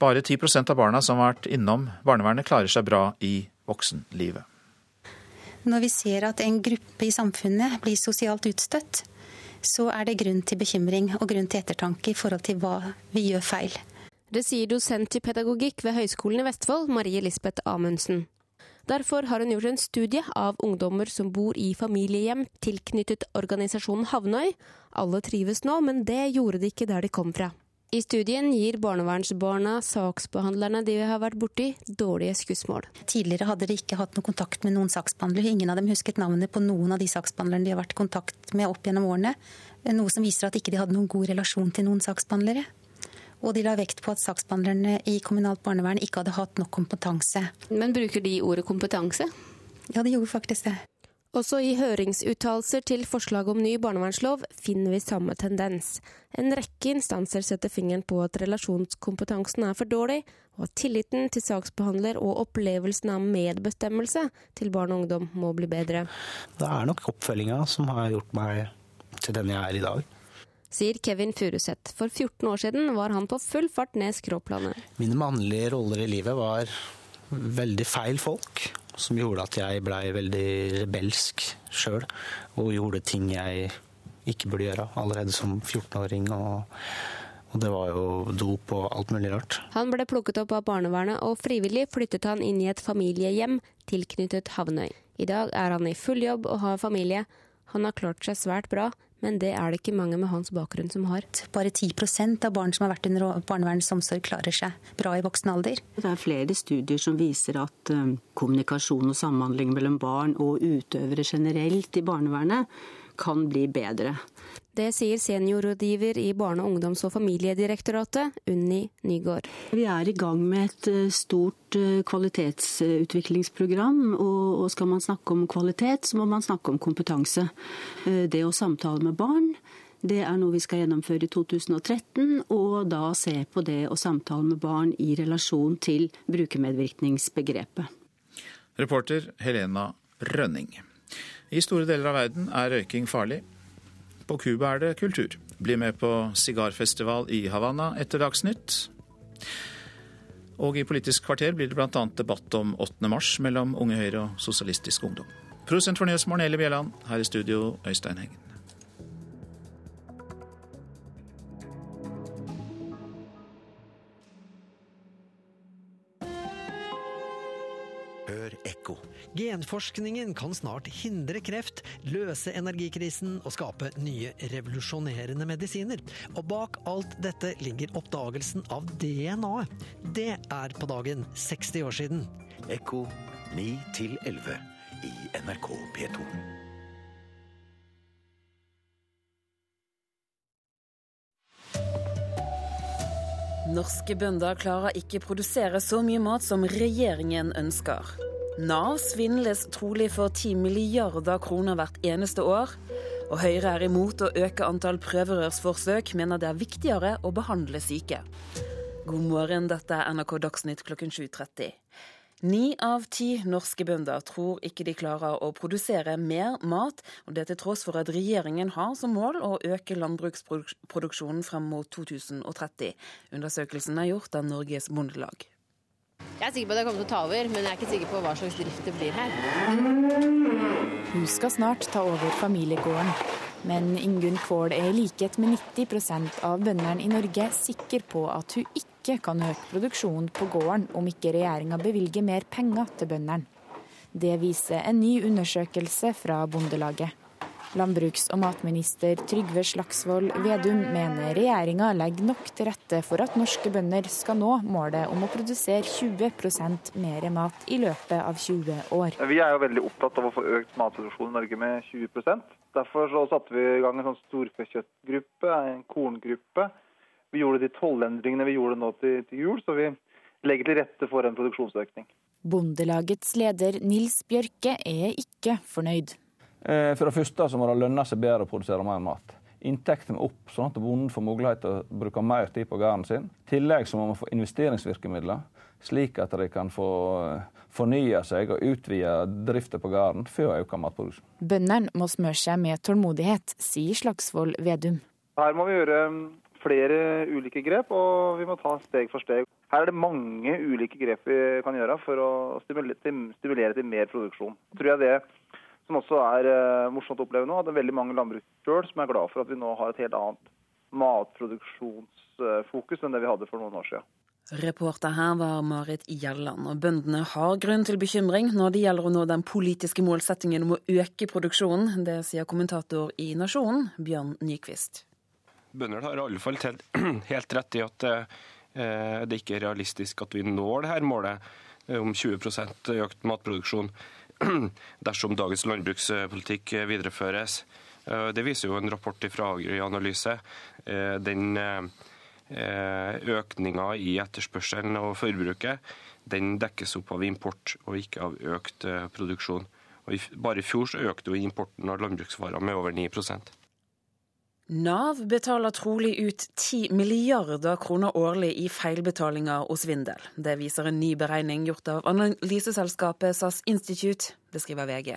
Bare 10% av barna som har vært innom barnevernet, klarer seg bra i voksenlivet. Når vi ser at en gruppe i samfunnet blir sosialt utstøtt, så er det grunn til bekymring og grunn til ettertanke i forhold til hva vi gjør feil. Det sier dosent i pedagogikk ved Høgskolen i Vestfold, Marie Lisbeth Amundsen. Derfor har hun gjort en studie av ungdommer som bor i familiehjem tilknyttet organisasjonen Havnøy. Alle trives nå, men det gjorde de ikke der de kom fra. I studien gir barnevernsbarna saksbehandlerne de har vært borti, dårlige skussmål. Tidligere hadde de ikke hatt noe kontakt med noen saksbehandler. Ingen av dem husket navnet på noen av de saksbehandlerne de har vært i kontakt med opp gjennom årene. Noe som viser at ikke de hadde noen god relasjon til noen saksbehandlere. Og de la vekt på at saksbehandlerne i kommunalt barnevern ikke hadde hatt nok kompetanse. Men bruker de ordet kompetanse? Ja, de gjorde faktisk det. Også i høringsuttalelser til forslaget om ny barnevernslov finner vi samme tendens. En rekke instanser setter fingeren på at relasjonskompetansen er for dårlig, og at tilliten til saksbehandler og opplevelsen av medbestemmelse til barn og ungdom må bli bedre. Det er nok oppfølginga som har gjort meg til den jeg er i dag sier Kevin Furuseth. For 14 år siden var han på full fart ned skråplanet. Mine mannlige roller i livet var veldig feil folk, som gjorde at jeg blei veldig rebelsk sjøl, og gjorde ting jeg ikke burde gjøre allerede som 14-åring. og og det var jo dop og alt mulig rart. Han ble plukket opp av barnevernet, og frivillig flyttet han inn i et familiehjem tilknyttet Havnøy. I dag er han i full jobb og har familie. Han har klart seg svært bra, men det er det ikke mange med hans bakgrunn som har. Bare 10% av barn som har vært under barnevernets omsorg, klarer seg bra i voksen alder. Det er flere studier som viser at eh, kommunikasjon og samhandling mellom barn og utøvere generelt i barnevernet kan bli bedre. Det sier seniorrådgiver i Barne-, ungdoms- og familiedirektoratet, Unni Nygård. Vi er i gang med et eh, stort eh, kvalitetsutviklingsprogram. Og skal man snakke om kvalitet, så må man snakke om kompetanse. Eh, det å samtale med barn, Det er noe vi skal gjennomføre i 2013, og da se på det å samtale med barn i relasjon til brukermedvirkningsbegrepet. Reporter Helena Rønning. I store deler av verden er røyking farlig. På Cuba er det kultur. Bli med på sigarfestival i Havanna etter Dagsnytt. Og i Politisk kvarter blir det bl.a. debatt om 8. mars mellom Unge Høyre og Sosialistisk Ungdom. Produsent for Nyhetsmorgen Eli Bjelland. Her i studio Øystein Heggen. Genforskningen kan snart hindre kreft, løse energikrisen og skape nye revolusjonerende medisiner. Og bak alt dette ligger oppdagelsen av DNA-et. Det er på dagen 60 år siden. Ekko 9 11 i NRK P2. Norske bønder klarer ikke produsere så mye mat som regjeringen ønsker. Nav svindles trolig for 10 milliarder kroner hvert eneste år. Og Høyre er imot å øke antall prøverørsforsøk, mener det er viktigere å behandle syke. God morgen, dette er NRK Dagsnytt klokken 7.30. Ni av ti norske bønder tror ikke de klarer å produsere mer mat, og det til tross for at regjeringen har som mål å øke landbruksproduksjonen frem mot 2030. Undersøkelsen er gjort av Norges Bondelag. Jeg er sikker på at jeg kommer til å ta over, men jeg er ikke sikker på hva slags drift det blir her. Hun skal snart ta over familiegården. Men Ingunn Kvål er i likhet med 90% av bøndene i Norge sikker på at hun ikke kan øke produksjonen på gården om ikke regjeringa bevilger mer penger til bøndene. Det viser en ny undersøkelse fra Bondelaget. Landbruks- og matminister Trygve Slagsvold Vedum mener regjeringa legger nok til rette for at norske bønder skal nå målet om å produsere 20% mer mat i løpet av 20 år. Vi er jo veldig opptatt av å få økt matproduksjon i Norge med 20% Derfor så satte vi i gang en sånn storfekjøttgruppe, en korngruppe. Vi gjorde de tollendringene vi gjorde nå til, til jul, så vi legger til rette for en produksjonsøkning. Bondelagets leder Nils Bjørke er ikke fornøyd. Eh, for det første så må det lønne seg bedre å produsere mer mat. Inntektene må opp, sånn at bonden får mulighet til å bruke mer tid på gården sin. I tillegg så må man få investeringsvirkemidler, slik at de kan få eh, fornye seg og utvide driften på gården før å øke matproduksjonen. Bøndene må smøre seg med tålmodighet, sier Slagsvold Vedum. Her må vi gjøre mm, flere ulike grep, og vi må ta steg for steg. Her er det mange ulike grep vi kan gjøre for å stimulere til, mer produksjon. Tror jeg det som også er uh, morsomt å oppleve nå, at det er veldig mange landbruk sjøl som er glad for at vi nå har et helt annet matproduksjonsfokus enn det vi hadde for noen år siden. Reporter her var Marit Gjelland, og bøndene har grunn til bekymring når det gjelder å nå den politiske målsettingen om å øke produksjonen. Det sier kommentator i Nasjonen, Bjørn Nyquist. Bøndene har i alle fall helt rett i at eh, det ikke er realistisk at vi når det her målet eh, om 20% økt matproduksjon dersom dagens landbrukspolitikk videreføres. Eh, det viser jo en rapport fra Agri-analyse. Den økninga i etterspørselen og forbruket den dekkes opp av import og ikke av økt produksjon. Og bare i fjor så økte jo importen av landbruksvarer med over 9 Nav betaler trolig ut 10 milliarder kroner årlig i feilbetalinger og svindel. Det viser en ny beregning gjort av analyseselskapet SAS Institute, beskriver VG.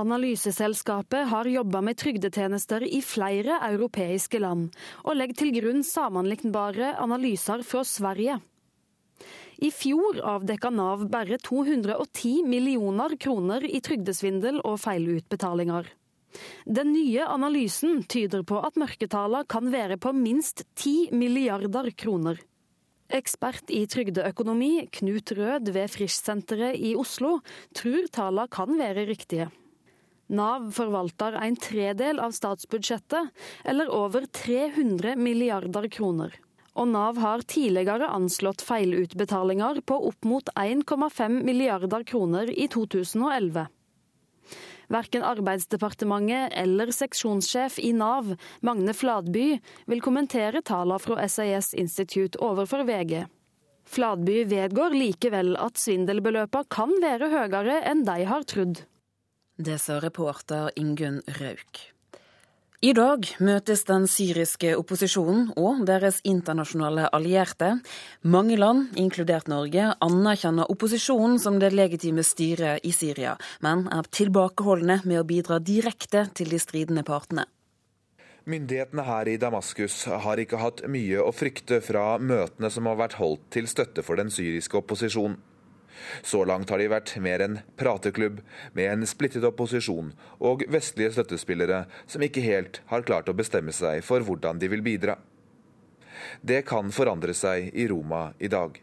Analyseselskapet har jobba med trygdetjenester i flere europeiske land, og legger til grunn sammenlignbare analyser fra Sverige. I fjor avdekka Nav bare 210 millioner kroner i trygdesvindel og feilutbetalinger. Den nye analysen tyder på at mørketallene kan være på minst 10 milliarder kroner. Ekspert i trygdeøkonomi, Knut Rød ved Frischsenteret i Oslo, tror tallene kan være riktige. Nav forvalter en tredel av statsbudsjettet, eller over 300 milliarder kroner. Og Nav har tidligere anslått feilutbetalinger på opp mot 1,5 milliarder kroner i 2011. Verken Arbeidsdepartementet eller seksjonssjef i Nav, Magne Fladby, vil kommentere tallene fra SAS Institute overfor VG. Fladby vedgår likevel at svindelbeløpene kan være høyere enn de har trodd. Det sa reporter Ingunn Rauk. I dag møtes den syriske opposisjonen og deres internasjonale allierte. Mange land, inkludert Norge, anerkjenner opposisjonen som det legitime styret i Syria, men er tilbakeholdne med å bidra direkte til de stridende partene. Myndighetene her i Damaskus har ikke hatt mye å frykte fra møtene som har vært holdt til støtte for den syriske opposisjonen. Så langt har de vært mer en prateklubb med en splittet opposisjon og vestlige støttespillere som ikke helt har klart å bestemme seg for hvordan de vil bidra. Det kan forandre seg i Roma i dag.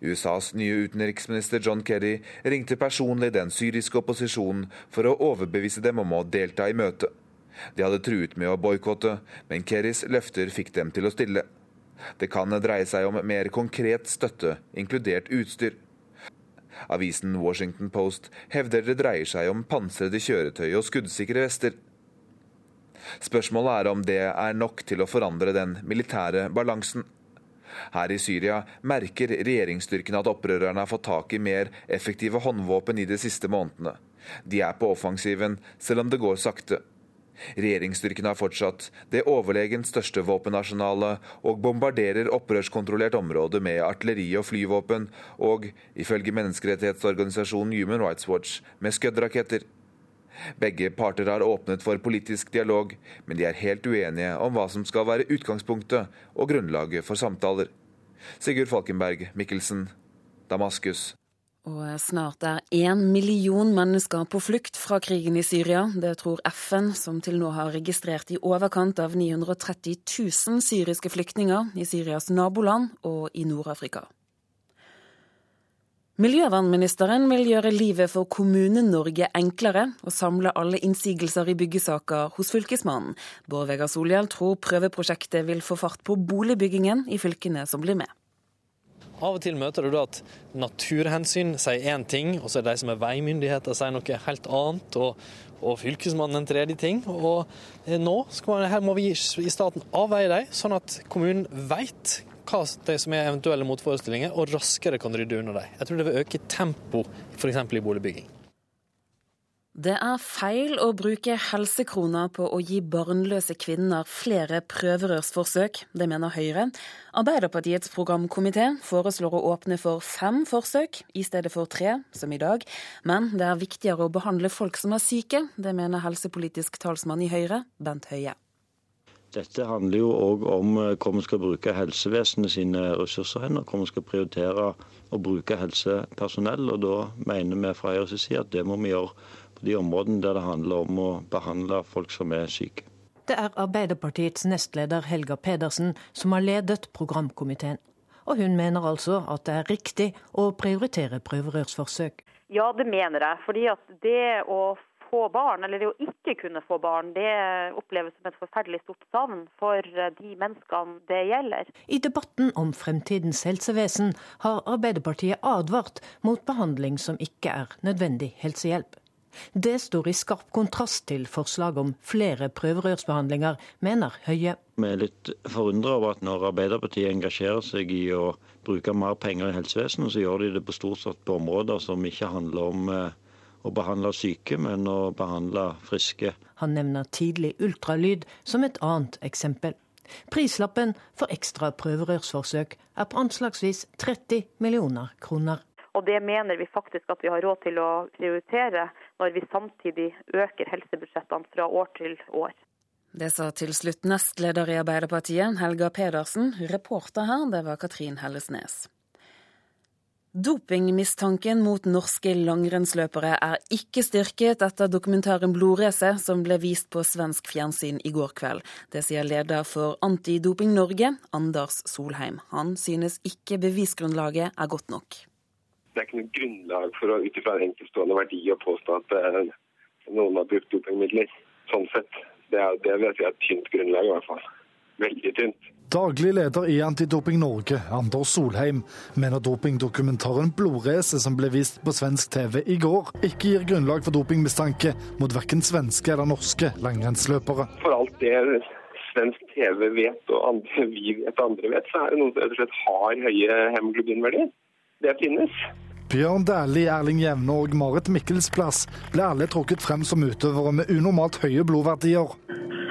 USAs nye utenriksminister John Kerry ringte personlig den syriske opposisjonen for å overbevise dem om å delta i møtet. De hadde truet med å boikotte, men Kerrys løfter fikk dem til å stille. Det kan dreie seg om mer konkret støtte, inkludert utstyr. Avisen Washington Post hevder det dreier seg om pansrede kjøretøy og skuddsikre vester. Spørsmålet er om det er nok til å forandre den militære balansen. Her i Syria merker regjeringsstyrkene at opprørerne har fått tak i mer effektive håndvåpen i de siste månedene. De er på offensiven, selv om det går sakte. Regjeringsstyrkene har fortsatt det overlegent største våpenarsenalet og bombarderer opprørskontrollert område med artilleri og flyvåpen, og ifølge menneskerettighetsorganisasjonen Human Rights Watch med skøddraketter. Begge parter har åpnet for politisk dialog, men de er helt uenige om hva som skal være utgangspunktet og grunnlaget for samtaler. Sigurd Falkenberg Mikkelsen, Damaskus. Og snart er én million mennesker på flukt fra krigen i Syria. Det tror FN, som til nå har registrert i overkant av 930 000 syriske flyktninger i Syrias naboland og i Nord-Afrika. Miljøvernministeren vil gjøre livet for Kommune-Norge enklere og samle alle innsigelser i byggesaker hos Fylkesmannen. Bård Vegar Solhjell tror prøveprosjektet vil få fart på boligbyggingen i fylkene som blir med. Av og til møter du da at naturhensyn sier én ting, og så er det de som er veimyndigheter sier noe helt annet, og, og fylkesmannen en tredje ting. Og eh, nå man, her må vi i staten avveie dem, sånn at kommunen veit hva de som er eventuelle motforestillinger, og raskere kan rydde unna dem. Jeg tror det vil øke tempo f.eks. i boligbygging. Det er feil å bruke helsekroner på å gi barnløse kvinner flere prøverørsforsøk, det mener Høyre. Arbeiderpartiets programkomité foreslår å åpne for fem forsøk i stedet for tre, som i dag. Men det er viktigere å behandle folk som er syke, det mener helsepolitisk talsmann i Høyre, Bent Høie. Dette handler jo òg om eh, hvor vi skal bruke helsevesenet sine ressurser hen, og hvor vi skal prioritere å bruke helsepersonell. og Da mener vi fra Høyres side at det må vi gjøre de områdene der det handler om å behandle folk som er syke. Det er Arbeiderpartiets nestleder Helga Pedersen som har ledet programkomiteen. Og hun mener altså at det er riktig å prioritere prøverørsforsøk. Ja, det mener jeg. Fordi at det å få barn, eller det å ikke kunne få barn, det oppleves som et forferdelig stort savn for de menneskene det gjelder. I debatten om fremtidens helsevesen har Arbeiderpartiet advart mot behandling som ikke er nødvendig helsehjelp. Det står i skarp kontrast til forslaget om flere prøverørsbehandlinger, mener Høie. Vi er litt forundra over at når Arbeiderpartiet engasjerer seg i å bruke mer penger i helsevesenet, så gjør de det på stort sett på områder som ikke handler om eh, å behandle syke, men å behandle friske. Han nevner tidlig ultralyd som et annet eksempel. Prislappen for ekstra prøverørsforsøk er på anslagsvis 30 millioner kroner. Og det mener vi faktisk at vi har råd til å prioritere, når vi samtidig øker helsebudsjettene fra år til år. Det sa til slutt nestleder i Arbeiderpartiet, Helga Pedersen. Reporter her, det var Katrin Hellesnes. Dopingmistanken mot norske langrennsløpere er ikke styrket etter dokumentaren 'Blodrace', som ble vist på svensk fjernsyn i går kveld. Det sier leder for Antidoping Norge, Anders Solheim. Han synes ikke bevisgrunnlaget er godt nok det er ikke noe grunnlag for å ut ifra en enkeltstående verdi å påstå at eh, noen har brukt dopingmidler. Sånn sett. Det, er, det vil jeg si er et tynt grunnlag, i hvert fall. Veldig tynt. Daglig leder i Antidoping Norge, Anders Solheim, mener dopingdokumentaren 'Blodracet', som ble vist på svensk TV i går, ikke gir grunnlag for dopingmistanke mot verken svenske eller norske langrennsløpere. For alt det svensk TV vet, og andre, vi vet andre vet, så er det noen som rett og slett har høye hemoglobinverdier. Det finnes. Bjørn Dæhlie, Erling Jevne og Marit Mikkelsplass ble alle trukket frem som utøvere med unormalt høye blodverdier.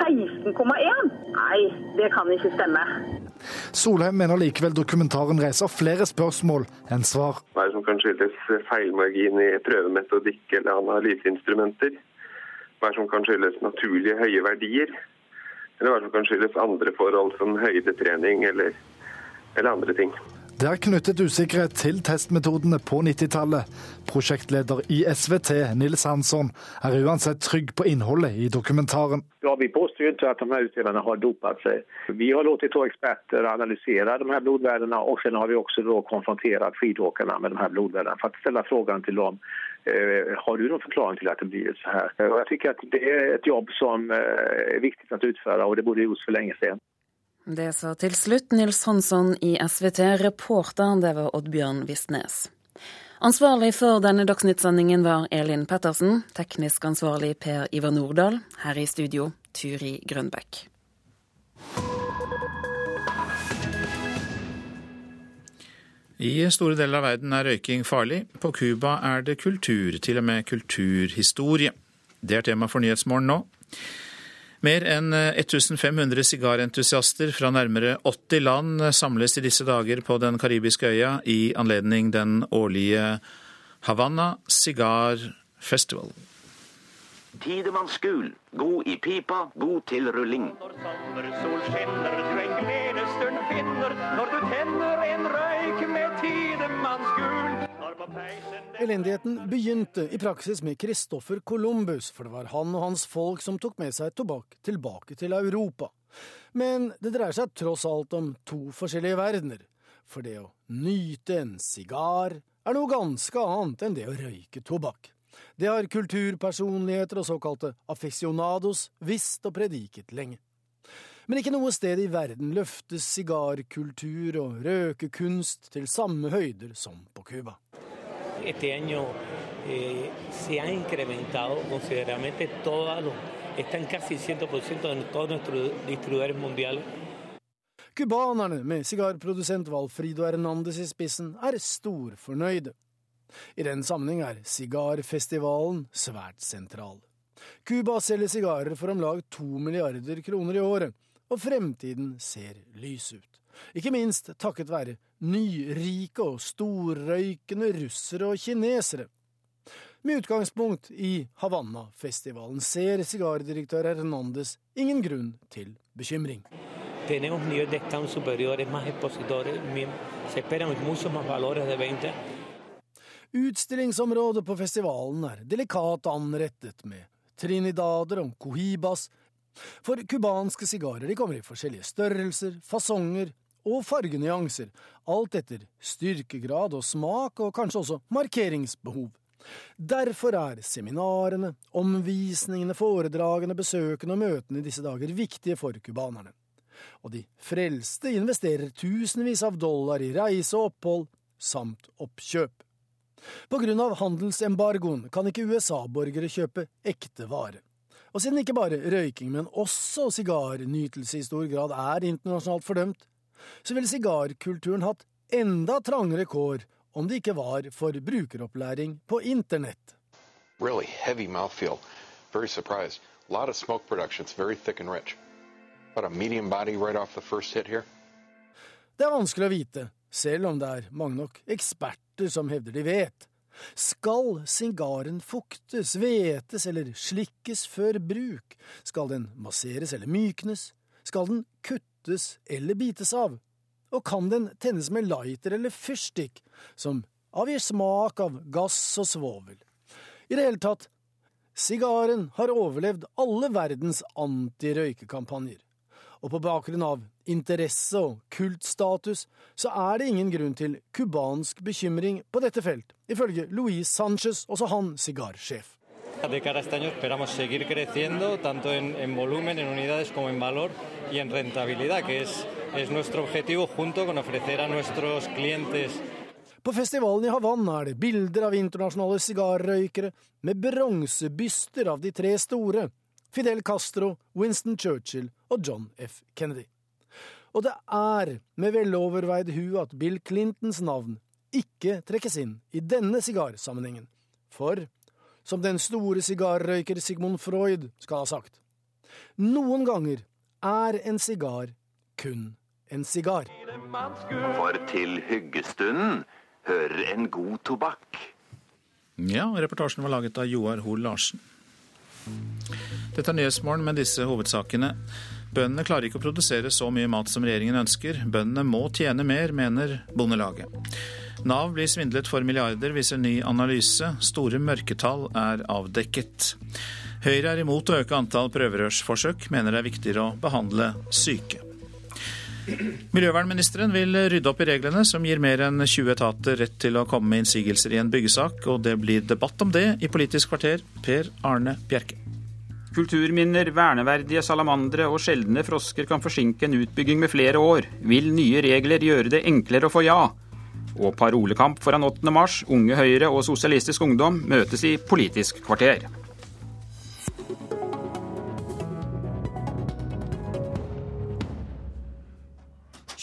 16,1? Nei, det kan ikke stemme. Solheim mener likevel dokumentaren reiser flere spørsmål enn svar. Hva er det som kan skyldes feilmargin i prøvemetodikk eller analyseinstrumenter? Hva er det som kan skyldes naturlige høye verdier? Eller hva er det som kan skyldes andre forhold som høydetrening eller, eller andre ting? Det er knyttet usikkerhet til testmetodene på 90-tallet. Prosjektleder i SVT, Nils Hansson, er uansett trygg på innholdet i dokumentaren. Ja, Vi påstår ikke at de her utøverne har dopet seg. Vi har latt to eksperter analysere de her blodverdiene, og så har vi også konfrontert skidåkerne med de her blodverdiene for å stille spørsmål til dem. Eh, har du noen forklaring til at det blir så her? Jeg at Det er et jobb som eh, er viktig å utføre, og det burde gjorts for lenge siden. Det sa til slutt Nils Hansson i SVT. Reporter det var Oddbjørn Visnes. Ansvarlig for denne dagsnyttsendingen var Elin Pettersen. Teknisk ansvarlig Per Ivar Nordahl. Her i studio Turi Grønbekk. I store deler av verden er røyking farlig. På Cuba er det kultur, til og med kulturhistorie. Det er tema for Nyhetsmorgen nå. Mer enn 1500 eh, sigarentusiaster fra nærmere 80 land eh, samles i disse dager på den karibiske øya i anledning den årlige Havanna Cigar Festival. Tidemannsgul, god i pipa, god til rulling. Når sommersol skinner, du en gledesstund finner når du tenner en røyk med tidemanns gul. Elendigheten begynte i praksis med Christoffer Columbus, for det var han og hans folk som tok med seg tobakk tilbake til Europa. Men det dreier seg tross alt om to forskjellige verdener. For det å nyte en sigar er noe ganske annet enn det å røyke tobakk. Det har kulturpersonligheter og såkalte aficionados visst og prediket lenge. Men ikke noe sted i verden løftes sigarkultur og røkekunst til samme høyder som på Cuba. Este año eh, se ha incrementado considerablemente todos los, están casi 100% de todos nuestros distribuidores mundiales. Cubanerne, med sigarprodusent Valfrido Hernandez i spissen, er storfornøyde. I den sammenheng er sigarfestivalen svært sentral. Cuba selger sigarer for om lag to milliarder kroner i året, og fremtiden ser lys ut. Ikke minst takket være nyrike og storrøykende russere og kinesere. Med utgangspunkt i Havanna-festivalen ser sigardirektør Hernandez ingen grunn til bekymring. Tenemos nivel de stand superiores, más expositores, se esperan muchos más valores de venta. Utstillingsområdet på festivalen er delikat anrettet med trinidader og cohibas. For cubanske sigarer kommer i forskjellige størrelser, fasonger og fargenyanser, alt etter styrkegrad og smak, og kanskje også markeringsbehov. Derfor er seminarene, omvisningene, foredragene, besøkene og møtene i disse dager viktige for cubanerne. Og de frelste investerer tusenvis av dollar i reise og opphold, samt oppkjøp. På grunn av handelsembargoen kan ikke USA-borgere kjøpe ekte vare. Og siden ikke bare røyking, men også sigarnytelse i stor grad er internasjonalt fordømt, så ville sigarkulturen hatt enda trangere kår om det ikke var for brukeropplæring på internett. Really heavy mouthfeel. Very surprised. A lot of smoke production. It's very thick and rich. About a medium body right off the first hit here. Det er vanskelig å vite, selv om det er mange nok eksperter som hevder de vet. Skal sigaren fuktes, hvetes eller slikkes før bruk? Skal den masseres eller myknes? Skal den kuttes eller bites av? Og kan den tennes med lighter eller fyrstikk, som avgir smak av gass og svovel? I det hele tatt, sigaren har overlevd alle verdens antirøykekampanjer og på bakgrunn av interesse og kultstatus, så er det ingen grunn til cubansk bekymring på dette felt, ifølge Luis Sanchez, også han sigarsjef. De cara a este año esperamos seguir creciendo tanto en, en, volumen, en unidades como en valor y en rentabilidad, que es, es nuestro objetivo junto con ofrecer a nuestros clientes på festivalen i Havanna er det bilder av internasjonale sigarrøykere med bronsebyster av de tre store, Fidel Castro, Winston Churchill og John F. Kennedy. Og det er med veloverveid hu at Bill Clintons navn ikke trekkes inn i denne sigarsammenhengen. For, som den store sigarrøyker Sigmund Freud skal ha sagt, noen ganger er en sigar kun en sigar. For til hyggestunden hører en god tobakk. Ja, reportasjen var laget av Joar Hoel Larsen. Dette er Nyhetsmorgen med disse hovedsakene. Bøndene klarer ikke å produsere så mye mat som regjeringen ønsker. Bøndene må tjene mer, mener Bondelaget. Nav blir svindlet for milliarder, viser ny analyse. Store mørketall er avdekket. Høyre er imot å øke antall prøverørsforsøk, mener det er viktigere å behandle syke. Miljøvernministeren vil rydde opp i reglene som gir mer enn 20 etater rett til å komme med innsigelser i en byggesak, og det blir debatt om det i Politisk kvarter. Per Arne Bjerke. Kulturminner, verneverdige salamandere og sjeldne frosker kan forsinke en utbygging med flere år. Vil nye regler gjøre det enklere å få ja? Og parolekamp foran 8. mars. Unge Høyre og Sosialistisk Ungdom møtes i Politisk kvarter.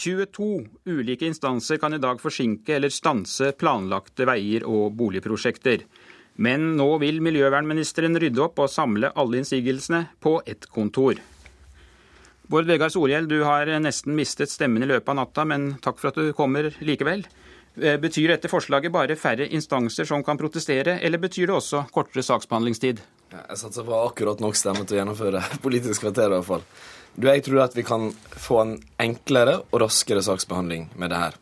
«22 ulike instanser kan i dag forsinke eller stanse planlagte veier og boligprosjekter. Men nå vil miljøvernministeren rydde opp og samle alle innsigelsene på ett kontor. Bård Vegar Solhjell, du har nesten mistet stemmen i løpet av natta, men takk for at du kommer likevel. Eh, betyr dette forslaget bare færre instanser som kan protestere, eller betyr det også kortere saksbehandlingstid? Jeg satser på akkurat nok stemme til å gjennomføre Politisk kvarter, i hvert fall. Du, jeg tror at vi kan få en enklere og raskere saksbehandling med det her.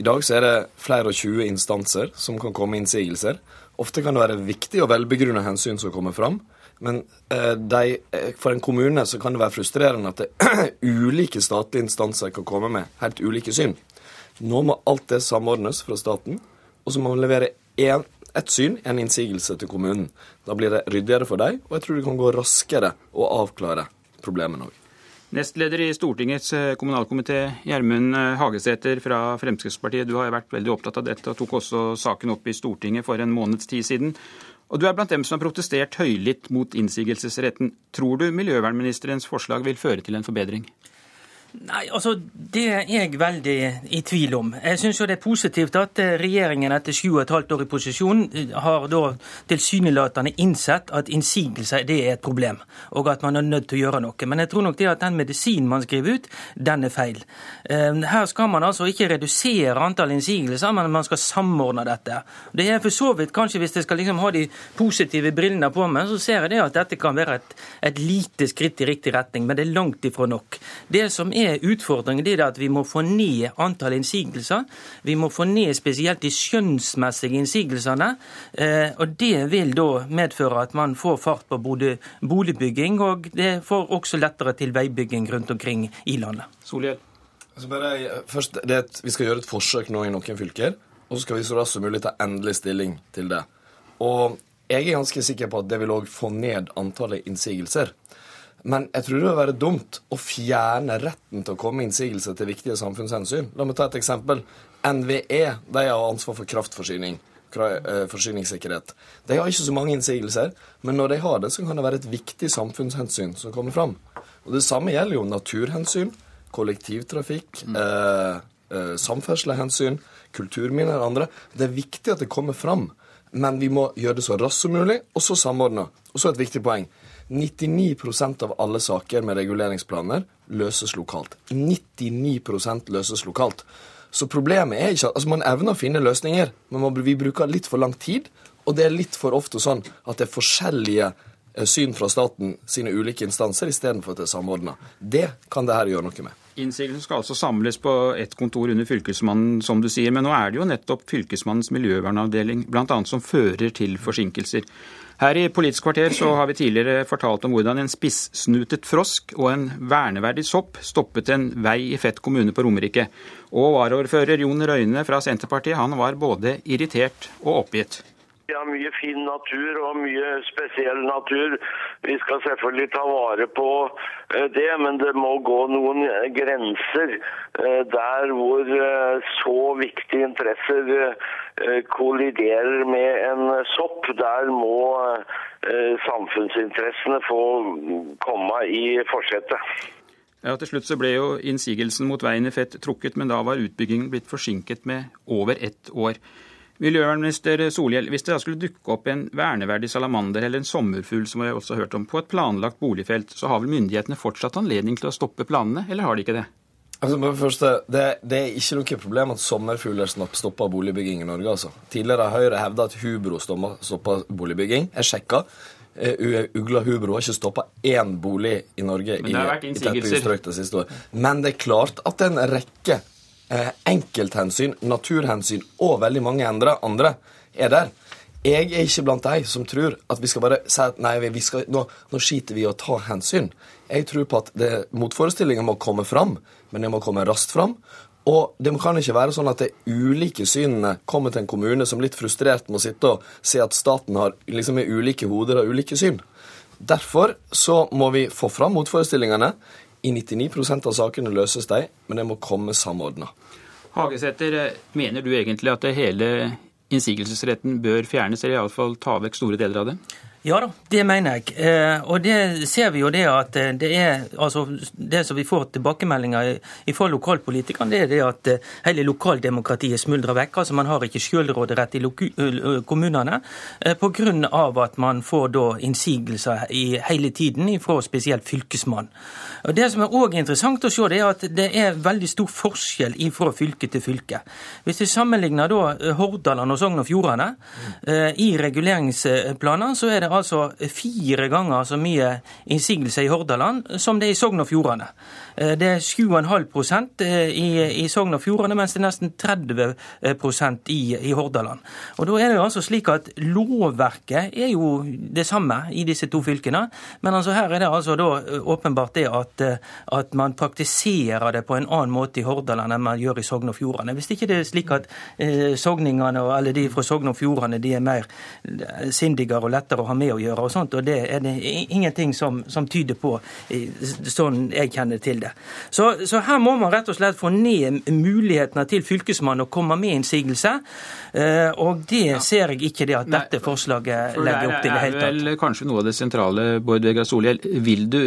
I dag så er det flere og 20 instanser som kan komme med innsigelser. Ofte kan det være viktig og velbegrunna hensyn som kommer fram. Men eh, de, eh, for en kommune så kan det være frustrerende at det ulike statlige instanser kan komme med helt ulike syn. Nå må alt det samordnes fra staten, og så må man levere en, ett syn, en innsigelse til kommunen. Da blir det ryddigere for dem, og jeg tror det kan gå raskere å avklare problemene òg. Nestleder i Stortingets eh, kommunalkomité, Gjermund eh, Hagesæter fra Fremskrittspartiet. Du har vært veldig opptatt av dette og tok også saken opp i Stortinget for en måneds tid siden. Og du er blant dem som har protestert høylytt mot innsigelsesretten. Tror du miljøvernministerens forslag vil føre til en forbedring? Nei, altså Det er jeg veldig i tvil om. Jeg syns det er positivt at eh, regjeringen etter sju og et halvt år i posisjon eh, har da tilsynelatende innsett at innsigelser det er et problem, og at man er nødt til å gjøre noe. Men jeg tror nok det at den medisinen man skriver ut, den er feil. Eh, her skal man altså ikke redusere antall innsigelser, men man skal samordne dette. Det er for så vidt, kanskje Hvis jeg skal liksom ha de positive brillene på meg, så ser jeg det at dette kan være et, et lite skritt i riktig retning, men det er langt ifra nok. Det som er er utfordringen det er at vi må få ned antall innsigelser. Vi må få ned spesielt de skjønnsmessige innsigelsene. Eh, og Det vil da medføre at man får fart på både boligbygging, og det får også lettere til veibygging rundt omkring i landet. Solhjell. Altså bare, først, et, vi skal gjøre et forsøk nå i noen fylker, og så skal vi så raskt som mulig ta endelig stilling til det. Og jeg er ganske sikker på at det vil òg få ned antallet innsigelser. Men jeg tror det vil være dumt å fjerne retten til å komme med innsigelser til viktige samfunnshensyn. La meg ta et eksempel. NVE de har ansvar for kraftforsyning. Eh, forsyningssikkerhet. De har ikke så mange innsigelser, men når de har det, så kan det være et viktig samfunnshensyn som kommer fram. Og Det samme gjelder jo naturhensyn, kollektivtrafikk, mm. eh, eh, samferdselshensyn, kulturminner og andre. Det er viktig at det kommer fram, men vi må gjøre det så raskt som mulig, og så samordna. Og så et viktig poeng. 99% av alle saker med reguleringsplaner løses lokalt. 99% løses lokalt. Så problemet er ikke at altså Man evner å finne løsninger, men vi bruker litt for lang tid. Og det er litt for ofte sånn at det er forskjellige eh, syn fra staten sine ulike instanser istedenfor at det er samordna. Det kan det her gjøre noe med. Innsigelsen skal altså samles på ett kontor under Fylkesmannen, som du sier. Men nå er det jo nettopp Fylkesmannens miljøvernavdeling bl.a. som fører til forsinkelser. Her i Politisk kvarter så har vi tidligere fortalt om hvordan en spissnutet frosk og en verneverdig sopp stoppet en vei i Fett kommune på Romerike. Og varaordfører Jon Røyne fra Senterpartiet han var både irritert og oppgitt. Vi har mye fin natur og mye spesiell natur. Vi skal selvfølgelig ta vare på eh, det, men det må gå noen grenser eh, der hvor eh, så viktige interesser kolliderer med en sopp. Der må samfunnsinteressene få komme i forsetet. Ja, Til slutt så ble jo innsigelsen mot veien i Fett trukket, men da var utbyggingen blitt forsinket med over ett år. Miljøvernminister Solhjell, hvis det da skulle dukke opp en verneverdig salamander eller en sommerfugl, som jeg også har hørt om, på et planlagt boligfelt, så har vel myndighetene fortsatt anledning til å stoppe planene, eller har de ikke det? Altså, men først, det, det, er ikke noe problem at sommerfugler stopper boligbygging i Norge. altså. Tidligere har Høyre hevda at hubro stopper boligbygging. Jeg sjekka. Uh, ugla hubro har ikke stoppa én bolig i Norge i, det har det siste året. Men det er klart at en rekke enkelthensyn, naturhensyn og veldig mange andre, er der. Jeg er ikke blant de som tror at vi skal bare si at nei, skal, nå, nå skiter vi i å ta hensyn. Jeg tror på at motforestillinger må komme fram, men de må komme raskt fram. Og det kan ikke være sånn at de ulike synene kommer til en kommune som litt frustrert må sitte og se at staten har liksom med ulike hoder og ulike syn. Derfor så må vi få fram motforestillingene. I 99% av sakene løses de, men de må komme samordna. Hagesæter, mener du egentlig at hele innsigelsesretten bør fjernes, eller iallfall ta vekk store deler av det? Ja da, det mener jeg. Eh, og det ser vi jo det at eh, det er altså Det som vi får tilbakemeldinger fra lokalpolitikerne, det er det at eh, hele lokaldemokratiet smuldrer vekk. Altså Man har ikke sjølråderett i kommunene pga. at man får da innsigelser i hele tiden fra spesielt fylkesmannen. Og Det som er òg interessant å se, det er at det er veldig stor forskjell fra fylke til fylke. Hvis vi sammenligner da Hordaland og Sogn og Fjordane i reguleringsplaner, så er det altså fire ganger så mye innsigelser i Hordaland som det er i Sogn og Fjordane. Eh, det er 7,5 eh, i, i Sogn og Fjordane, mens det er nesten 30% i, i Hordaland. Og Da er det jo altså slik at Lovverket er jo det samme i disse to fylkene, men altså her er det altså da eh, åpenbart det at, at man praktiserer det på en annen måte i Hordaland enn man gjør i Sogn og Fjordane. Hvis ikke det er slik at sogningene alle de fra Sogn og Fjordane de er mer sindigere og lettere å ha med å gjøre, og sånt, og det er det ingenting som, som tyder på, sånn jeg kjenner til det. Så, så, her må man rett og slett få ned mulighetene til Fylkesmannen å komme med innsigelse. Eh, og det ja. ser jeg ikke det at dette forslaget For legger opp til. det hele tatt. Det er vel kanskje noe av det sentrale, Bård Vegar Solhjell. Vil du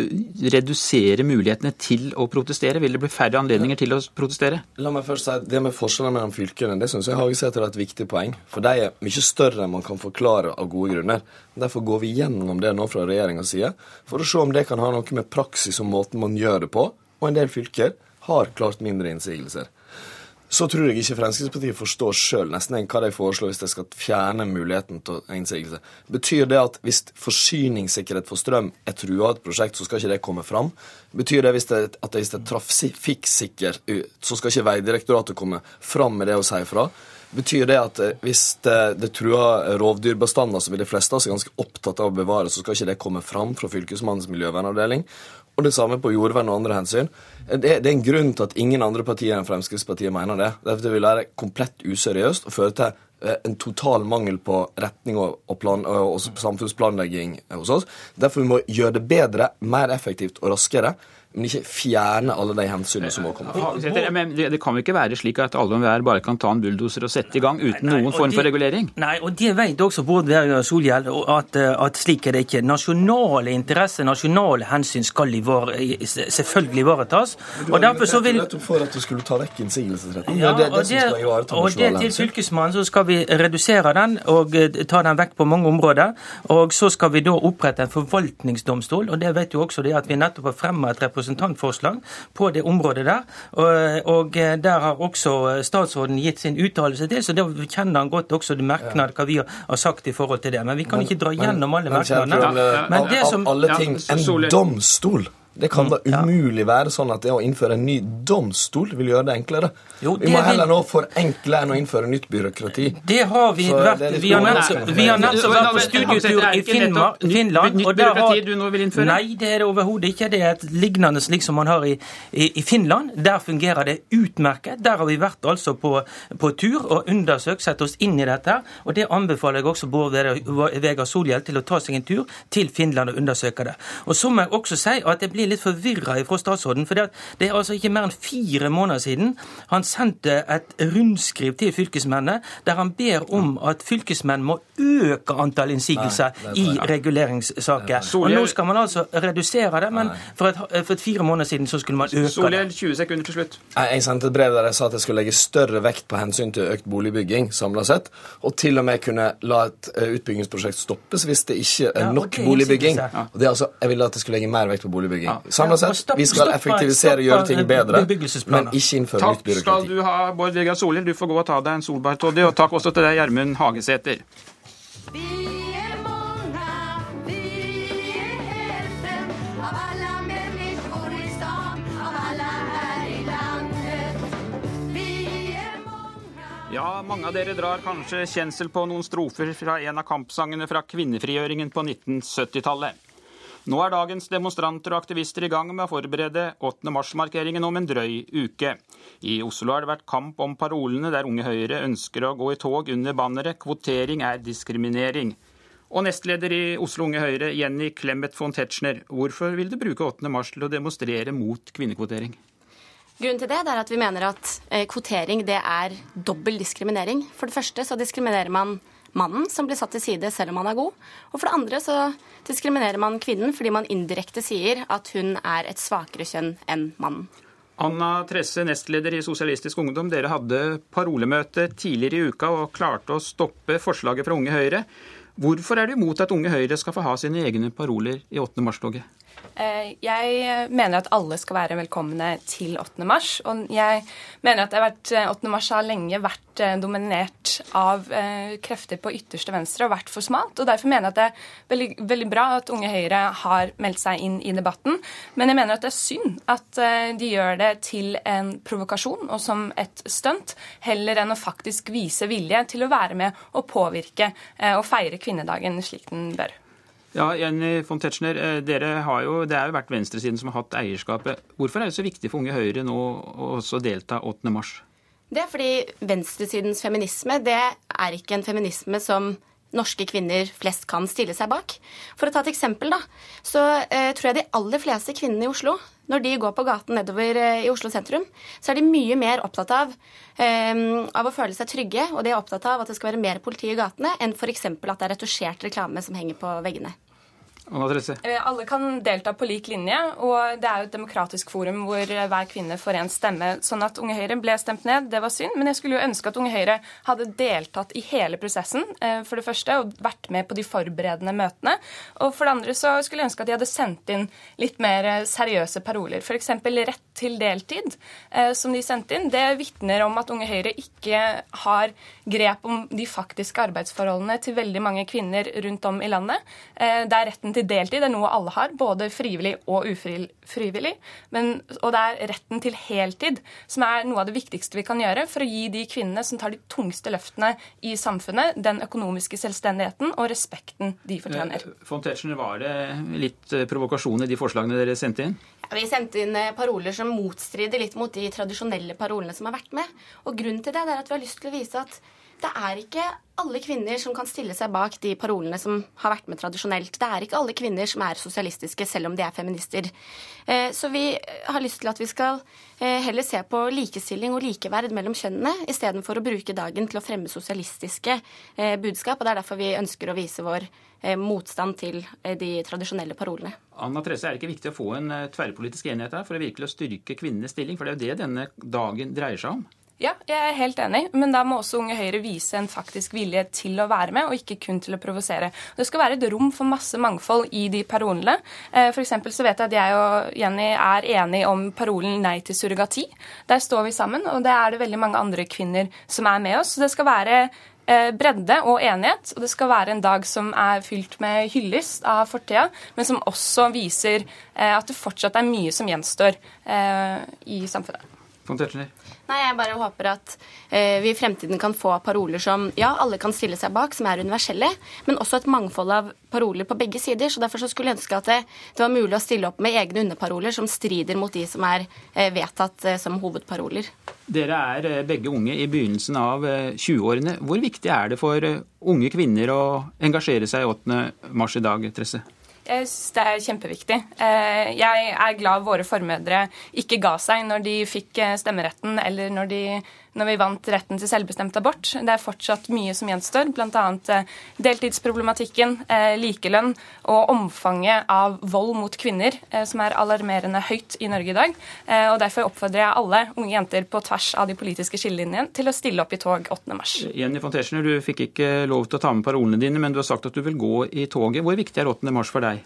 redusere mulighetene til å protestere? Vil det bli færre anledninger til å protestere? La meg først si at Det med forskjellene mellom fylkene det synes jeg Hagesæter er et viktig poeng. For de er mye større enn man kan forklare av gode grunner. Derfor går vi gjennom det nå fra regjeringas side, for å se om det kan ha noe med praksis og måten man gjør det på, og en del fylker har klart mindre innsigelser. Så tror jeg ikke Fremskrittspartiet forstår sjøl nesten hva de foreslår hvis de skal fjerne muligheten til innsigelse. Betyr det at hvis forsyningssikkerhet for strøm er trua av et prosjekt, så skal ikke det komme fram? Betyr det, at hvis det er trafikksikker, så skal ikke Vegdirektoratet komme fram med det og si fra? Betyr det at eh, hvis det, det truer rovdyrbestander, vi de fleste av oss ganske opptatt av å bevare, så skal ikke det komme fram fra Fylkesmannens miljøvernavdeling? Og det samme på jordvern og andre hensyn. Det, det, er en grunn til at ingen andre partier enn Fremskrittspartiet mener det. Det vil være komplett useriøst og føre til eh, en total mangel på retning og, plan, og samfunnsplanlegging hos oss. Derfor må vi gjøre det bedre, mer effektivt og raskere men ikke fjerne alle de hensynene som må komme Men det, det kan jo ikke være slik at alle og enhver bare kan ta en bulldoser og sette i gang uten nei, nei, noen form for regulering? Nei, og det vet også Bård Vegar Solhjell, at, eh, at, slik er det ikke. Nasjonale interesser, nasjonale hensyn skal selvfølgelig ivaretas. Og derfor så vil Nettopp for at du skulle ta vekk innsigelsesretten. Ja, det er det, det og det, Og det til Fylkesmannen så skal vi redusere den og eh, ta den vekk på mange områder. Og så skal vi da opprette en forvaltningsdomstol, og det vet jo også det at vi nettopp har fremmet et representantforslag representantforslag på det området der. Og, og der har også statsråden gitt sin uttalelse til, så da kjenner han godt også det merknad hva vi har sagt i forhold til det. Men vi kan ikke dra gjennom alle merknadene. Men det som alle ting, en domstol! Det kan da umulig være sånn at det å innføre en ny domstol vil gjøre det enklere. Jo, det vi må heller nå forenkle enn å innføre nytt byråkrati. Det har vi Så vært. Vi har nettopp vært på studietur i Finnmark, Finland. Nytt byråkrati du nå vil innføre? Nei, det er det overhodet ikke. Det er et lignende slik som man har i, i, i, Finland. Der fungerer det utmerket. Der har vi vært altså på, på tur og undersøkt, sett oss inn i dette. Og det anbefaler jeg også Bård Vegar Solhjell til å ta seg en tur til Finland og undersøke det. Og så må jeg også si at det blir blir litt forvirra fra statsråden. For det er altså ikke mer enn fire måneder siden han sendte et rundskriv til fylkesmennene der han ber om at fylkesmenn må øke antall innsigelser i reguleringssaker. Og nå skal man altså redusere det, men for, et, for et fire måneder siden så skulle man øke Solhjell, det. 20 sekunder til slutt. Jeg sendte et brev der jeg sa at jeg skulle legge større vekt på hensyn til økt boligbygging samla sett, og til og med kunne la et eh, utbyggingsprosjekt stoppes hvis det ikke er nok boligbygging. Og det er altså, jeg ville at jeg skulle legge mer vekt på boligbygging. Ja. Samla sett, stopp- vi skal effektivisere og gjøre ting bedre, men ikke innføre Takk nytt byråkrati. skal du ha, Bård Vegar Solhjell. Du får gå og ta deg en solbærtoddy. Og takk også til deg, Gjermund Hagesæter. Av alla människor i stan, av alla här i landet Vi är Ja, mange av dere drar kanskje kjensel på noen strofer fra en av kampsangene fra kvinnefrigjøringen på 1970-tallet. Nå er dagens demonstranter og aktivister i gang med å forberede 8. mars-markeringen om en drøy uke. I Oslo har det vært kamp om parolene der Unge Høyre ønsker å gå i tog under banneret 'Kvotering er diskriminering'. Og nestleder i Oslo Unge Høyre, Jenny Clemet von Tetzschner, hvorfor vil du bruke 8. mars til å demonstrere mot kvinnekvotering? Grunnen til det, er at vi mener at eh, kvotering det er dobbel diskriminering. For det første så diskriminerer man mannen som blir satt til side selv om han er god. Og for det andre så diskriminerer man kvinnen fordi man indirekte sier at hun er et svakere kjønn enn mannen. Anna Tresse, nestleder i Sosialistisk Ungdom. Dere hadde parolemøte tidligere i uka og klarte å stoppe forslaget fra Unge Høyre. Hvorfor er du imot at Unge Høyre skal få ha sine egne paroler i 8. mars-toget? Eh, Jeg mener at alle skal være velkomne til 8. mars. Og jeg mener at vært, eh, 8. mars har lenge vært eh, dominert av eh, krefter på ytterste venstre og vært for smalt. og Derfor mener jeg at det er veldig, veldig bra at Unge Høyre har meldt seg inn i debatten. Men jeg mener at det er synd at eh, de gjør det til en provokasjon og som et stunt, heller enn å faktisk vise vilje til å være med og påvirke eh, og feire kvinnedagen slik den bør. Ja, Jenny von Tetzschner, eh, dere har jo, det har jo vært venstresiden som har hatt eierskapet. Hvorfor er det så viktig for Unge Høyre nå å også delta 8. mars? Det er fordi venstresidens feminisme det er ikke en feminisme som norske kvinner flest kan stille seg bak. For å ta et eksempel, da, så eh, tror jeg de aller fleste kvinnene i Oslo, når de går på gaten nedover eh, i Oslo sentrum, så er de mye mer opptatt av, eh, av å føle seg trygge, og de er opptatt av at det skal være mer politi i gatene, enn f.eks. at det er retusjert reklame som henger på veggene. Eh, Alle kan delta på lik linje, og det er jo et demokratisk forum hvor eh, hver kvinne får en stemme. Sånn at Unge Høyre ble stemt ned, det var synd, men jeg skulle jo ønske at Unge Høyre hadde deltatt i hele prosessen, eh, for det første, og vært med på de forberedende møtene. Og for det andre så skulle jeg ønske at de hadde sendt inn litt mer seriøse paroler. F.eks. rett til deltid, som de sendte inn. Det vitner om at Unge Høyre ikke har grep om de faktiske arbeidsforholdene til veldig mange kvinner rundt om i landet. Det er retten til deltid det er noe alle har, både frivillig og ufrivillig. Men, og det er retten til heltid som er noe av det viktigste vi kan gjøre for å gi de kvinnene som tar de tungste løftene i samfunnet, den økonomiske selvstendigheten og respekten de fortjener. Eh, Von Tetzschner, var det litt eh, provokasjon i de forslagene dere sendte inn? Ja, Vi sendte inn eh, paroler som motstrider litt mot de tradisjonelle parolene som har vært med. Og grunnen til det er at vi har lyst til å vise at det er ikke alle kvinner som kan stille seg bak de parolene som har vært med tradisjonelt. Det er ikke alle kvinner som er sosialistiske, selv om de er feminister. Eh, Så vi har lyst til at vi skal eh, heller se på likestilling og likeverd mellom kjønnene, istedenfor å bruke dagen til å fremme sosialistiske eh, budskap. Og det er derfor vi ønsker å vise vår eh, motstand til eh, de tradisjonelle parolene. Anna Tresse, er det ikke viktig å få en eh, tverrpolitisk enighet her for å virkelig styrke kvinnenes stilling? For det er jo det denne dagen dreier seg om. Ja, jeg er helt enig, men da må også Unge Høyre vise en faktisk vilje til å være med, og ikke kun til å provosere. Det skal være et rom for masse mangfold i de parolene. F.eks. For eksempel så vet jeg at jeg og Jenny er enige om parolen 'nei til surrogati'. Der står vi sammen, og det er det veldig mange andre kvinner som er med oss. Så det skal være eh, bredde og enighet, og det skal være en dag som er fylt med hyllest av fortida, men som også viser eh, at det fortsatt er mye som gjenstår eh, i samfunnet. Nei, jeg bare håper at eh, vi i fremtiden kan få paroler som ja, alle kan stille seg bak, som er universelle, men også et mangfold av paroler på begge sider. Så derfor så skulle jeg ønske at det, det var mulig å stille opp med egne underparoler som strider mot de som er eh, vedtatt eh, som hovedparoler. Dere er eh, begge unge i begynnelsen av eh, 20-årene. Hvor viktig er det for eh, unge kvinner å engasjere seg i 8. mars i dag, Tresse? Jeg synes det er kjempeviktig. Eh, jeg er glad våre formødre ikke ga seg når de fikk eh, stemmeretten, eller når, de, når vi vant retten til selvbestemt abort. Det er fortsatt mye som gjenstår, bl.a. Eh, deltidsproblematikken, likelønn og omfanget av vold mot kvinner, som er alarmerende høyt i Norge i dag. Og Derfor oppfordrer jeg alle unge jenter på tvers av de politiske skillelinjene til å stille opp i tog 8. mars. Jenny von du fikk ikke lov til å ta med parolene dine, men du har sagt at du vil gå i toget. Hvor viktig er 8. mars for deg?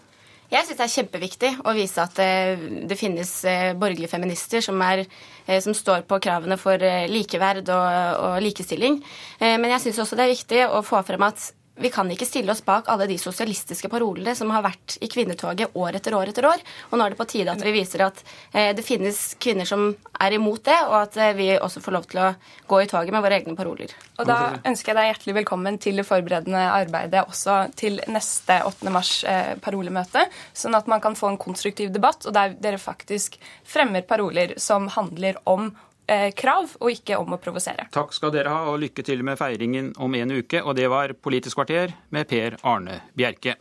Jeg syns det er kjempeviktig å vise at eh, det finnes eh, borgerlige feminister som, er, eh, som står på kravene for likeverd og, og likestilling. Men jeg syns også det er viktig å få frem at vi kan ikke stille oss bak alle de sosialistiske parolene som har vært i kvinnetoget år etter år etter år. Og nå er det på tide at vi viser at eh, det finnes kvinner som er imot det, og at eh, vi også får lov til å gå i toget med våre egne paroler. Og da ønsker jeg deg hjertelig velkommen til det forberedende arbeidet også til neste 8. mars eh, sånn at man kan få en konstruktiv debatt, og der dere faktisk fremmer paroler som handler om krav, og ikke om å provosere. Takk skal dere ha, og lykke til med feiringen om en uke. Og det var Politisk kvarter med Per Arne Bjerke.